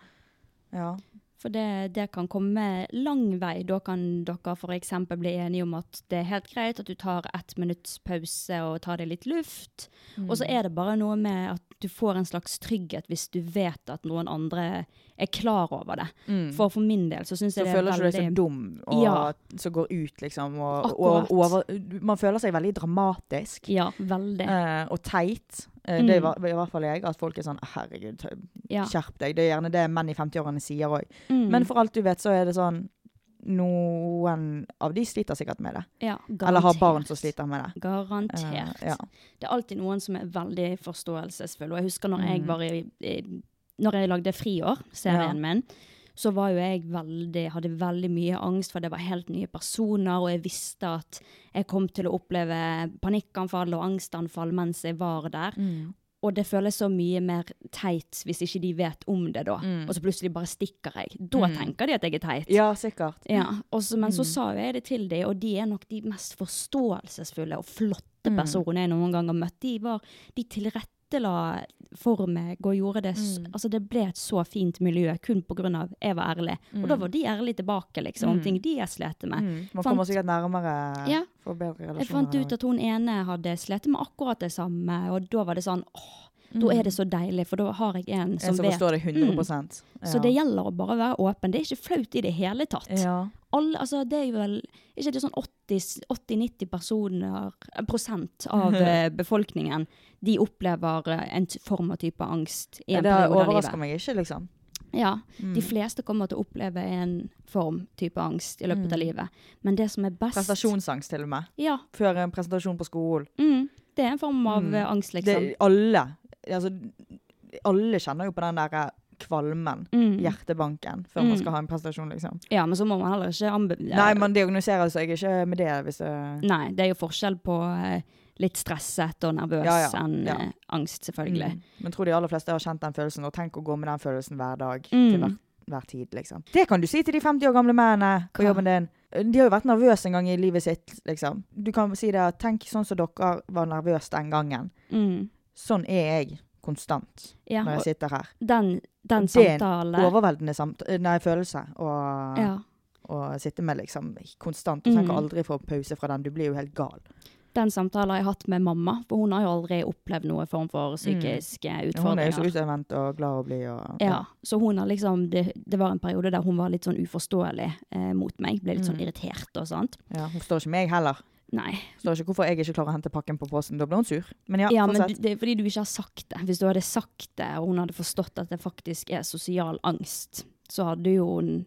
Speaker 3: Ja.
Speaker 2: For det, det kan komme lang vei. Da kan dere f.eks. bli enige om at det er helt greit at du tar ett minutts pause og tar deg litt luft.
Speaker 3: Mm.
Speaker 2: Og så er det bare noe med at du får en slags trygghet hvis du vet at noen andre er klar over det.
Speaker 3: Mm.
Speaker 2: For for min del så syns
Speaker 3: så
Speaker 2: jeg det er veldig Så
Speaker 3: føler ikke du deg så dum og
Speaker 2: Ja.
Speaker 3: som går ut, liksom. Og, og over, man føler seg veldig dramatisk.
Speaker 2: Ja, veldig.
Speaker 3: eh, og teit. Eh, Det er i
Speaker 2: Mm.
Speaker 3: hver- i hvert fall jeg. At folk er sånn Herregud,
Speaker 2: Ja.
Speaker 3: skjerp deg. Det er gjerne det menn i 50-årene sier òg.
Speaker 2: Mm.
Speaker 3: Men for alt du vet, så er det sånn Noen av de sliter sikkert med det.
Speaker 2: ja,
Speaker 3: Eller har barn som sliter med det.
Speaker 2: Garantert.
Speaker 3: Uh, ja.
Speaker 2: Det er alltid noen som er veldig forståelsesfulle. Og jeg husker når jeg
Speaker 3: Mm.
Speaker 2: var i, i Når jeg lagde Friår, serien
Speaker 3: Ja.
Speaker 2: min, så var jo jeg veldig, hadde veldig mye angst, for det var helt nye personer, og jeg visste at jeg kom til å oppleve panikkanfall og angstanfall mens jeg var der.
Speaker 3: Mm.
Speaker 2: Og det føles så mye mer teit hvis ikke de vet om det da.
Speaker 3: Mm.
Speaker 2: Og så plutselig bare stikker jeg. Da
Speaker 3: Mm.
Speaker 2: tenker de at jeg er teit.
Speaker 3: ja, sikkert.
Speaker 2: Ja, så- men så
Speaker 3: Mm.
Speaker 2: sa jo jeg det til dem, og de er nok de mest forståelsesfulle og flotte
Speaker 3: Mm.
Speaker 2: personene jeg noen gang har møtt. De, var, de tilrettela for meg og gjorde det
Speaker 3: Mm.
Speaker 2: Altså, det ble et så fint miljø kun av jeg var ærlig. Og da
Speaker 3: Mm.
Speaker 2: var de ærlige tilbake, liksom, om
Speaker 3: Mm.
Speaker 2: ting de jeg slet med.
Speaker 3: Mm. Man kommer sikkert nærmere
Speaker 2: Ja.
Speaker 3: for bedre relasjoner.
Speaker 2: Jeg fant ut at hun ene hadde slitt med akkurat det samme, og da var det sånn åh, da
Speaker 3: Mm.
Speaker 2: er det så deilig, for da har jeg en
Speaker 3: En
Speaker 2: som
Speaker 3: som
Speaker 2: vet.
Speaker 3: Det deg 100
Speaker 2: Mm. Så det gjelder å bare være åpen. Det er ikke flaut i det hele tatt.
Speaker 3: Ja.
Speaker 2: Alle, altså det er jo vel ikke det sånn 80-90 personer, prosent av eh, befolkningen de opplever eh, en form av type angst i en
Speaker 3: det
Speaker 2: periode av livet.
Speaker 3: Det overrasker meg ikke, liksom.
Speaker 2: Ja,
Speaker 3: Mm.
Speaker 2: De fleste kommer til å oppleve en form type angst i løpet av
Speaker 3: Mm.
Speaker 2: livet. Men det som er best
Speaker 3: Prestasjonsangst, til og med.
Speaker 2: Ja,
Speaker 3: Før en presentasjon på skolen.
Speaker 2: mm, det er en form av
Speaker 3: Mm.
Speaker 2: eh, angst,
Speaker 3: Det,
Speaker 2: liksom.
Speaker 3: alle altså, alle kjenner jo på den der eh, kvalmen,
Speaker 2: Mm.
Speaker 3: hjertebanken, før man
Speaker 2: Mm.
Speaker 3: skal ha en prestasjon, liksom.
Speaker 2: Ja, men så må man heller ikke anbe...
Speaker 3: Nei, man diagnoserer seg ikke med det hvis det
Speaker 2: Nei, det er jo forskjell på eh, litt stresset og nervøs
Speaker 3: Ja, ja,
Speaker 2: enn
Speaker 3: ja.
Speaker 2: eh, angst, selvfølgelig.
Speaker 3: Mm. Men tror de aller fleste har kjent den følelsen, og tenk å gå med den følelsen hver dag.
Speaker 2: Mm.
Speaker 3: Til hver, hver tid, liksom. Det kan du si til de 50 år gamle mennene på
Speaker 2: Hva?
Speaker 3: jobben din. De har jo vært nervøse en gang i livet sitt, liksom. Du kan si det tenk sånn som dere var nervøse den gangen.
Speaker 2: Mm.
Speaker 3: Sånn er jeg konstant
Speaker 2: Ja,
Speaker 3: når jeg sitter her.
Speaker 2: den, den
Speaker 3: det er en Overveldende samt nei, følelse å,
Speaker 2: ja.
Speaker 3: å sitte med, liksom. Konstant. Du tenker
Speaker 2: Mm.
Speaker 3: aldri få pause fra den. Du blir jo helt gal.
Speaker 2: Den samtalen har jeg hatt med mamma, for hun har jo aldri opplevd noen form for psykiske
Speaker 3: Mm. Hun er jo så
Speaker 2: utfordringer.
Speaker 3: utadvendt og glad å bli og
Speaker 2: Ja, så hun har liksom, det, det var en periode der hun var litt sånn uforståelig eh, mot meg. Ble litt sånn
Speaker 3: Mm.
Speaker 2: irritert og sånt.
Speaker 3: ja. Hun forstår ikke meg heller.
Speaker 2: Nei.
Speaker 3: Forstår ikke hvorfor jeg ikke klarer å hente pakken på posten. Da blir hun sur. Men ja,
Speaker 2: Ja, men du- det er fordi du ikke har sagt det. Hvis du hadde sagt det, og hun hadde forstått at det faktisk er sosial angst, så hadde jo hun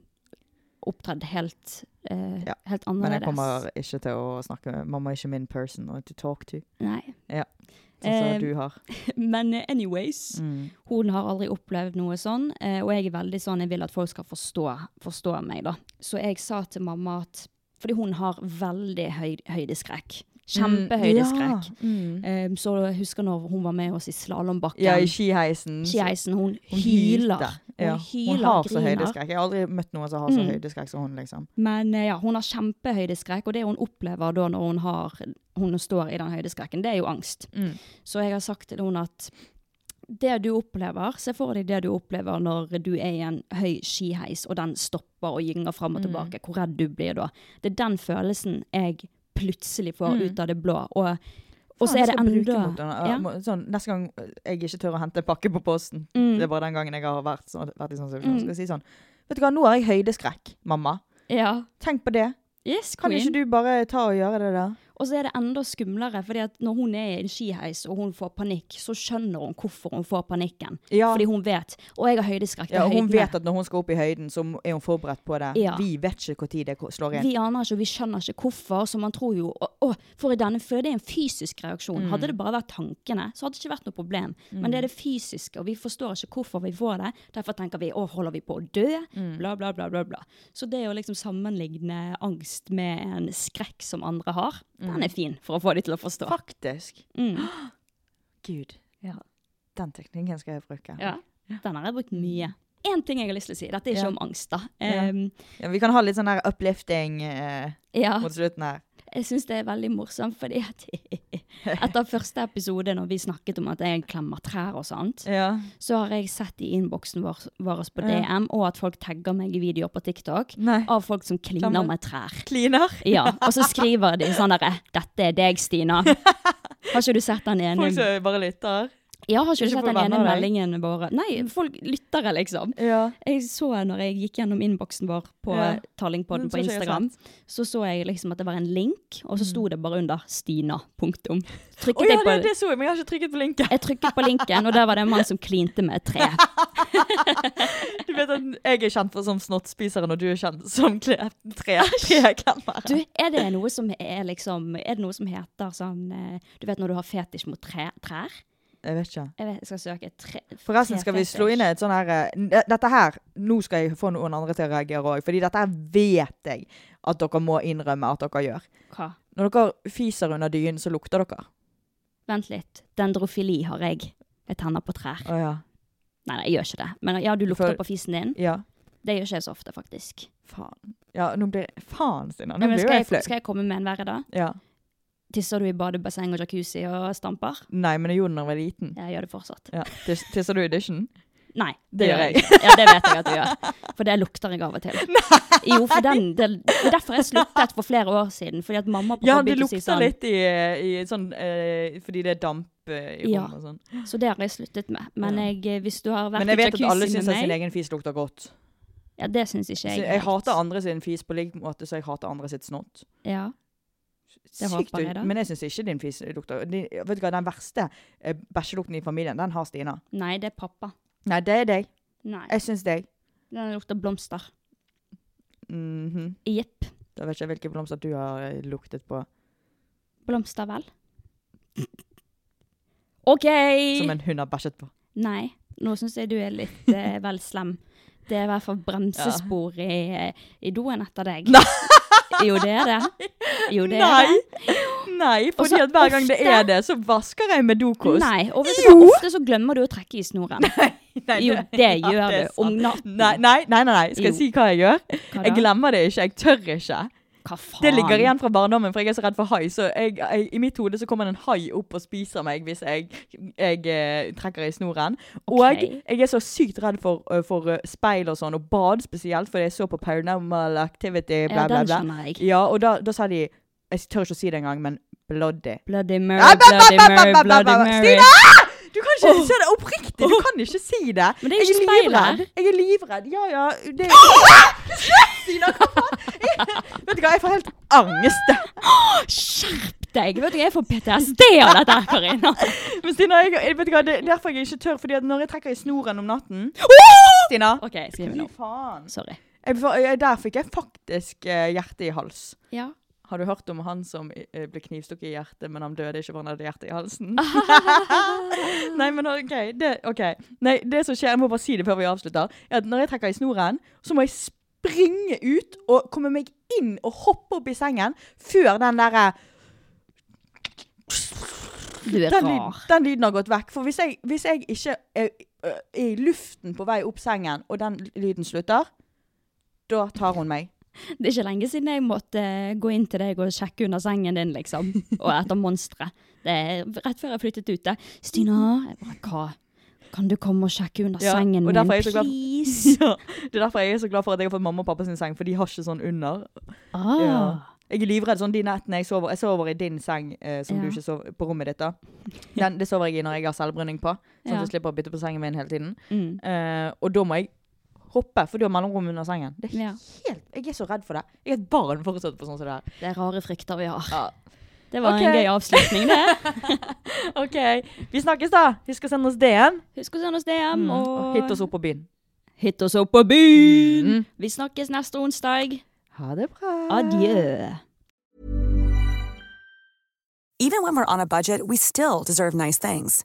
Speaker 2: opptredd helt, eh,
Speaker 3: Ja,
Speaker 2: helt
Speaker 3: Men jeg kommer ikke til å snakke Mamma er ikke min person to talk to.
Speaker 2: Nei. Ja.
Speaker 3: Sånn som
Speaker 2: Eh,
Speaker 3: du har.
Speaker 2: Men eh, anyways,
Speaker 3: Mm.
Speaker 2: Hun har aldri opplevd noe sånn, eh, og jeg er veldig sånn, jeg vil at folk skal forstå, forstå meg da. Så jeg sa til mamma at, fordi hun har veldig høy, høydeskrekk. Kjempehøydeskrekk.
Speaker 3: Mm. Ja. Mm.
Speaker 2: Eh, så jeg husker når hun var med oss i slalombakken.
Speaker 3: ja, i skiheisen.
Speaker 2: Skiheisen, hun,
Speaker 3: Hun
Speaker 2: hyler. Hun
Speaker 3: Ja.
Speaker 2: hyler,
Speaker 3: Hun har så høydeskrekk. Jeg har aldri møtt noen som har så
Speaker 2: Mm.
Speaker 3: høydeskrekk som hun, liksom.
Speaker 2: Men eh, ja, hun har kjempehøydeskrekk, og det hun opplever da når hun, har, hun står i den høydeskrekken, det er jo angst.
Speaker 3: Mm.
Speaker 2: Så jeg har sagt til henne at det du opplever, se for deg det du opplever når du er i en høy skiheis, og den stopper og gynger fram og
Speaker 3: Mm.
Speaker 2: tilbake. Hvor redd du blir da. Det er den følelsen jeg plutselig får
Speaker 3: Mm.
Speaker 2: ut av det blå. Og, og så er det enda ja.
Speaker 3: Sånn, neste gang jeg ikke tør å hente en pakke på posten,
Speaker 2: Mm.
Speaker 3: det er bare den gangen jeg har vært, sånn, vært i sånn situasjon,
Speaker 2: Mm.
Speaker 3: skal jeg si sånn Vet du hva, nå har jeg høydeskrekk, mamma.
Speaker 2: ja.
Speaker 3: Tenk på det.
Speaker 2: Yes,
Speaker 3: Kan ikke du bare ta og gjøre det der?
Speaker 2: Og så er det enda skumlere, fordi at når hun er i en skiheis og hun får panikk, så skjønner hun hvorfor hun får panikken.
Speaker 3: Ja.
Speaker 2: Fordi hun vet. Og jeg har høydeskrekk.
Speaker 3: Ja,
Speaker 2: er
Speaker 3: hun vet at når hun skal opp i høyden, så er hun forberedt på det.
Speaker 2: Ja.
Speaker 3: Vi vet ikke når det slår inn.
Speaker 2: Vi aner ikke, og vi skjønner ikke hvorfor, så man tror jo å, å, for, i denne, føde det er en fysisk reaksjon.
Speaker 3: Mm.
Speaker 2: Hadde det bare vært tankene, så hadde det ikke vært noe problem. Men det er det fysiske, og vi forstår ikke hvorfor vi får det. Derfor tenker vi å, holder vi på å dø?
Speaker 3: Mm.
Speaker 2: Bla, bla, bla, bla, bla. Så det å liksom sammenligne angst med en skrekk som andre har, den er fin for å få de til å forstå.
Speaker 3: Faktisk.
Speaker 2: Mm.
Speaker 3: Gud.
Speaker 2: Ja.
Speaker 3: Den teknikken skal jeg bruke.
Speaker 2: ja. Den har jeg brukt mye. En ting jeg har lyst til å si, dette er ikke
Speaker 3: Ja.
Speaker 2: om angst, da. Um,
Speaker 3: Ja, vi kan ha litt sånn der uplifting uh,
Speaker 2: ja.
Speaker 3: mot slutten her.
Speaker 2: Jeg syns det er veldig morsomt, fordi at etter første episode, når vi snakket om at jeg klemmer trær og sånt,
Speaker 3: Ja.
Speaker 2: så har jeg sett i innboksen vår, vår på
Speaker 3: Ja.
Speaker 2: DM, og at folk tagger meg i videoer på TikTok,
Speaker 3: Nei.
Speaker 2: av folk som kliner med trær.
Speaker 3: Kliner.
Speaker 2: Ja, og så skriver de sånn derre 'Dette er deg, Stina'. Har ikke du sett den ene
Speaker 3: Folk som bare lytter.
Speaker 2: Ja, har ikke
Speaker 3: Ikke
Speaker 2: sett den ene meldingen vår? Nei, folk lyttere, liksom.
Speaker 3: Ja.
Speaker 2: Jeg så når jeg gikk gjennom innboksen vår på
Speaker 3: Ja.
Speaker 2: Tallingpodden på
Speaker 3: jeg
Speaker 2: Instagram, så så jeg liksom at det var en link, og så sto det bare under 'Stina'. Punktum. Trykket oh,
Speaker 3: ja,
Speaker 2: jeg på
Speaker 3: det, det så jeg, men jeg har ikke trykket på linken.
Speaker 2: Jeg trykket på linken, og der var det en mann som klinte med et tre.
Speaker 3: Du vet at jeg er kjent for som snottspiseren, og du er kjent som tre treklemmer.
Speaker 2: Du, er det noe som er liksom Er det noe som heter sånn eh, Du vet når du har fetisj mot trær?
Speaker 3: Jeg vet ikke.
Speaker 2: Jeg, vet, jeg skal søke tre,
Speaker 3: Forresten skal vi slå inn et sånn her eh, Dette her, nå skal jeg få noen andre til å reagere òg, fordi dette her vet jeg at dere må innrømme at dere gjør.
Speaker 2: Hva?
Speaker 3: Når dere fiser under dynen, så lukter dere.
Speaker 2: Vent litt. Dendrofili har jeg. Jeg tenner på trær.
Speaker 3: Å ja.
Speaker 2: Nei, jeg gjør ikke det. Men ja, du lukter
Speaker 3: For-
Speaker 2: på fisen din.
Speaker 3: Ja.
Speaker 2: Det gjør ikke jeg så ofte, faktisk.
Speaker 3: Faen. Ja, nå blir Faen, Stina. Nå blir jeg, flau.
Speaker 2: skal jeg komme med en verre, da?
Speaker 3: Ja.
Speaker 2: Tisser du i badebasseng og jacuzzi og stamper?
Speaker 3: Nei, men jeg gjorde det da jeg var liten.
Speaker 2: Jeg gjør det fortsatt.
Speaker 3: Ja. Tisser du i dusjen?
Speaker 2: Nei,
Speaker 3: Det gjør jeg.
Speaker 2: Ja, det vet jeg at du gjør. For det lukter jeg av og til. Jo, for den, det, det er derfor jeg sluttet for flere år siden. Fordi at mamma på
Speaker 3: Ja, det lukter
Speaker 2: sånn.
Speaker 3: litt i, i sånn eh, Fordi det er damp eh, i
Speaker 2: Ja.
Speaker 3: og sånn.
Speaker 2: Så det har jeg sluttet med. Men jeg, eh, hvis du har vært i jacuzzi med meg
Speaker 3: Men jeg vet at alle syns at sin egen fis lukter godt.
Speaker 2: Ja, det syns ikke
Speaker 3: Så
Speaker 2: jeg.
Speaker 3: jeg hater andre sin fis på lik måte så jeg hater andre sitt snott.
Speaker 2: Ja. Det
Speaker 3: Sykt
Speaker 2: håper jeg da.
Speaker 3: Men jeg syns ikke din fis lukter de, Vet du hva, Den verste eh, bæsjelukten i familien, den har Stina.
Speaker 2: Nei, det er pappa.
Speaker 3: Nei, det er deg.
Speaker 2: Nei.
Speaker 3: Jeg syns deg.
Speaker 2: Den lukter blomster.
Speaker 3: Mhm.
Speaker 2: Jepp.
Speaker 3: Da vet jeg hvilke blomster du har eh, luktet på.
Speaker 2: Blomster, vel? OK!
Speaker 3: Som en hund har bæsjet på.
Speaker 2: Nei, nå syns jeg du er litt eh, vel slem. Det er i hvert fall bremsespor i, i doen etter deg.
Speaker 3: Nei.
Speaker 2: Jo, det er det. Jo, det er
Speaker 3: Nei!
Speaker 2: det.
Speaker 3: Nei, hver gang det
Speaker 2: ofte-
Speaker 3: er det, så vasker jeg med dokost.
Speaker 2: Nei, og vet du
Speaker 3: Jo!
Speaker 2: hva, ofte så glemmer du å trekke i snoren.
Speaker 3: Nei,
Speaker 2: Jo, det gjør
Speaker 3: er
Speaker 2: du om natten.
Speaker 3: Nei, nei, nei, nei, nei. skal
Speaker 2: Jo.
Speaker 3: jeg si hva jeg gjør?
Speaker 2: Hva
Speaker 3: Jeg glemmer det ikke. Jeg tør ikke. Det ligger igjen fra barndommen, for jeg er så redd for hai. Så jeg, jeg, i mitt hode så kommer det en hai opp og spiser meg hvis jeg, jeg eh, trekker i snoren. Og jeg er så sykt redd for, uh, for uh, speil og sånn, og bad spesielt, for jeg så på Paranormal Activity, bla,
Speaker 2: Ja,
Speaker 3: bla, bla.
Speaker 2: jeg.
Speaker 3: Ja, og da, da sa de Jeg tør ikke å si det engang, men bloody.
Speaker 2: Bloody Mary,
Speaker 3: Ah,
Speaker 2: Bloody Mary, Bloody. Mary.
Speaker 3: Stina! Du kan ikke si det oppriktig! Du kan ikke si det.
Speaker 2: Men det er
Speaker 3: jeg
Speaker 2: ikke speil
Speaker 3: livredd. Jeg er livredd. Ja, ja. Det Stina, hva faen? Vet du hva, jeg får helt angst.
Speaker 2: Skjerp deg! Vet du, jeg får PTSD av dette, her, Karina.
Speaker 3: Men Stina, jeg, vet du hva, det er derfor jeg ikke tør. Fordi at når jeg trekker i snoren om natten Stina!
Speaker 2: OK, skriv nå.
Speaker 3: faen.
Speaker 2: Sorry.
Speaker 3: Jeg, jeg, der fikk jeg faktisk eh, hjertet i hals.
Speaker 2: Ja.
Speaker 3: Har du hørt om han som eh, ble knivstukket i hjertet, men han døde ikke fordi han hadde hjertet i halsen? Nei, men OK. Det, ok. Nei, det som skjer, jeg må bare si det før vi avslutter, er at når jeg trekker i snoren, så må jeg springe ut og komme meg inn og hoppe opp i sengen før den derre
Speaker 2: Du er
Speaker 3: den,
Speaker 2: rar.
Speaker 3: den lyden har gått vekk. For hvis jeg, hvis jeg ikke er, er i luften på vei opp sengen, og den lyden slutter, da tar hun meg.
Speaker 2: Det er ikke lenge siden jeg måtte eh, gå inn til deg og sjekke under sengen din, liksom. Og etter monstre. Det er rett før jeg flyttet ut. det. Stina, jeg bare, hva? Kan du komme og sjekke under
Speaker 3: Ja,
Speaker 2: sengen min,
Speaker 3: please?
Speaker 2: please?
Speaker 3: Ja, det er derfor jeg er så glad for at jeg har fått mamma og pappa sin seng, for de har ikke sånn under.
Speaker 2: Ah.
Speaker 3: Ja. Jeg er livredd sånn de nettene jeg sover. Jeg sover i din seng, eh, som du ikke sover på rommet ditt. da. Den, det sover jeg i når jeg har selvbrenning på, sånn at jeg slipper å bytte på sengen min hele tiden.
Speaker 2: Mm.
Speaker 3: Eh, og da må jeg hoppe, for du har mellomrom under sengen. Det er helt, Jeg er så redd for det. Jeg er et barn fortsatt på sånn som det her.
Speaker 2: Det er rare frykter vi har.
Speaker 3: Ja.
Speaker 2: Det var
Speaker 3: Ok.
Speaker 2: en gøy avslutning, det.
Speaker 3: OK. Vi snakkes, da. Husk å sende oss DM.
Speaker 2: Husk å sende oss DM,
Speaker 3: Mm,
Speaker 2: og,
Speaker 3: og hit oss opp på byen.
Speaker 2: Hit oss opp på byen!
Speaker 3: Mm.
Speaker 2: Vi snakkes neste onsdag.
Speaker 3: Ha det bra.
Speaker 2: Adjø.
Speaker 1: Even when we're on a budget, we still deserve nice things.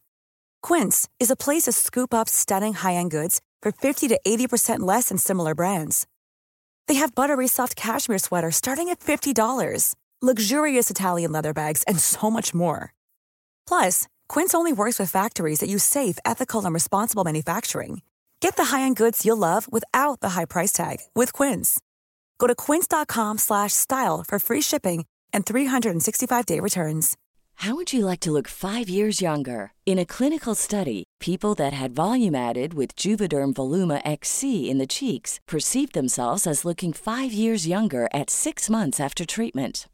Speaker 1: Quince is a place to scoop up stunning high-end goods for 50 to 80% less than similar brands. They have buttery soft cashmere sweaters starting at $50, luxurious Italian leather bags, and so much more. Plus, Quince only works with factories that use safe, ethical, and responsible manufacturing. Get the high-end goods you'll love without the high price tag with Quince. Go to quince.com slash style for free shipping and 365-day returns.
Speaker 6: How would you like to look five years younger? In a clinical study, people that had volume added with Juvederm Voluma XC in the cheeks perceived themselves as looking five years younger at six months after treatment.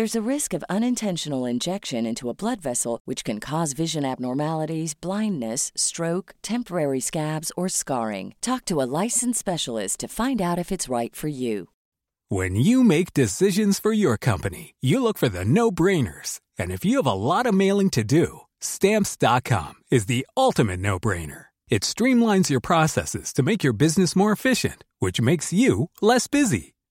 Speaker 6: There's a risk of unintentional injection into a blood vessel, which can cause vision abnormalities, blindness, stroke, temporary scabs, or scarring. Talk to a licensed specialist to find out if it's right for you.
Speaker 7: When you make decisions for your company, you look for the no brainers. And if you have a lot of mailing to do, stamps.com is the ultimate no brainer. It streamlines your processes to make your business more efficient, which makes you less busy.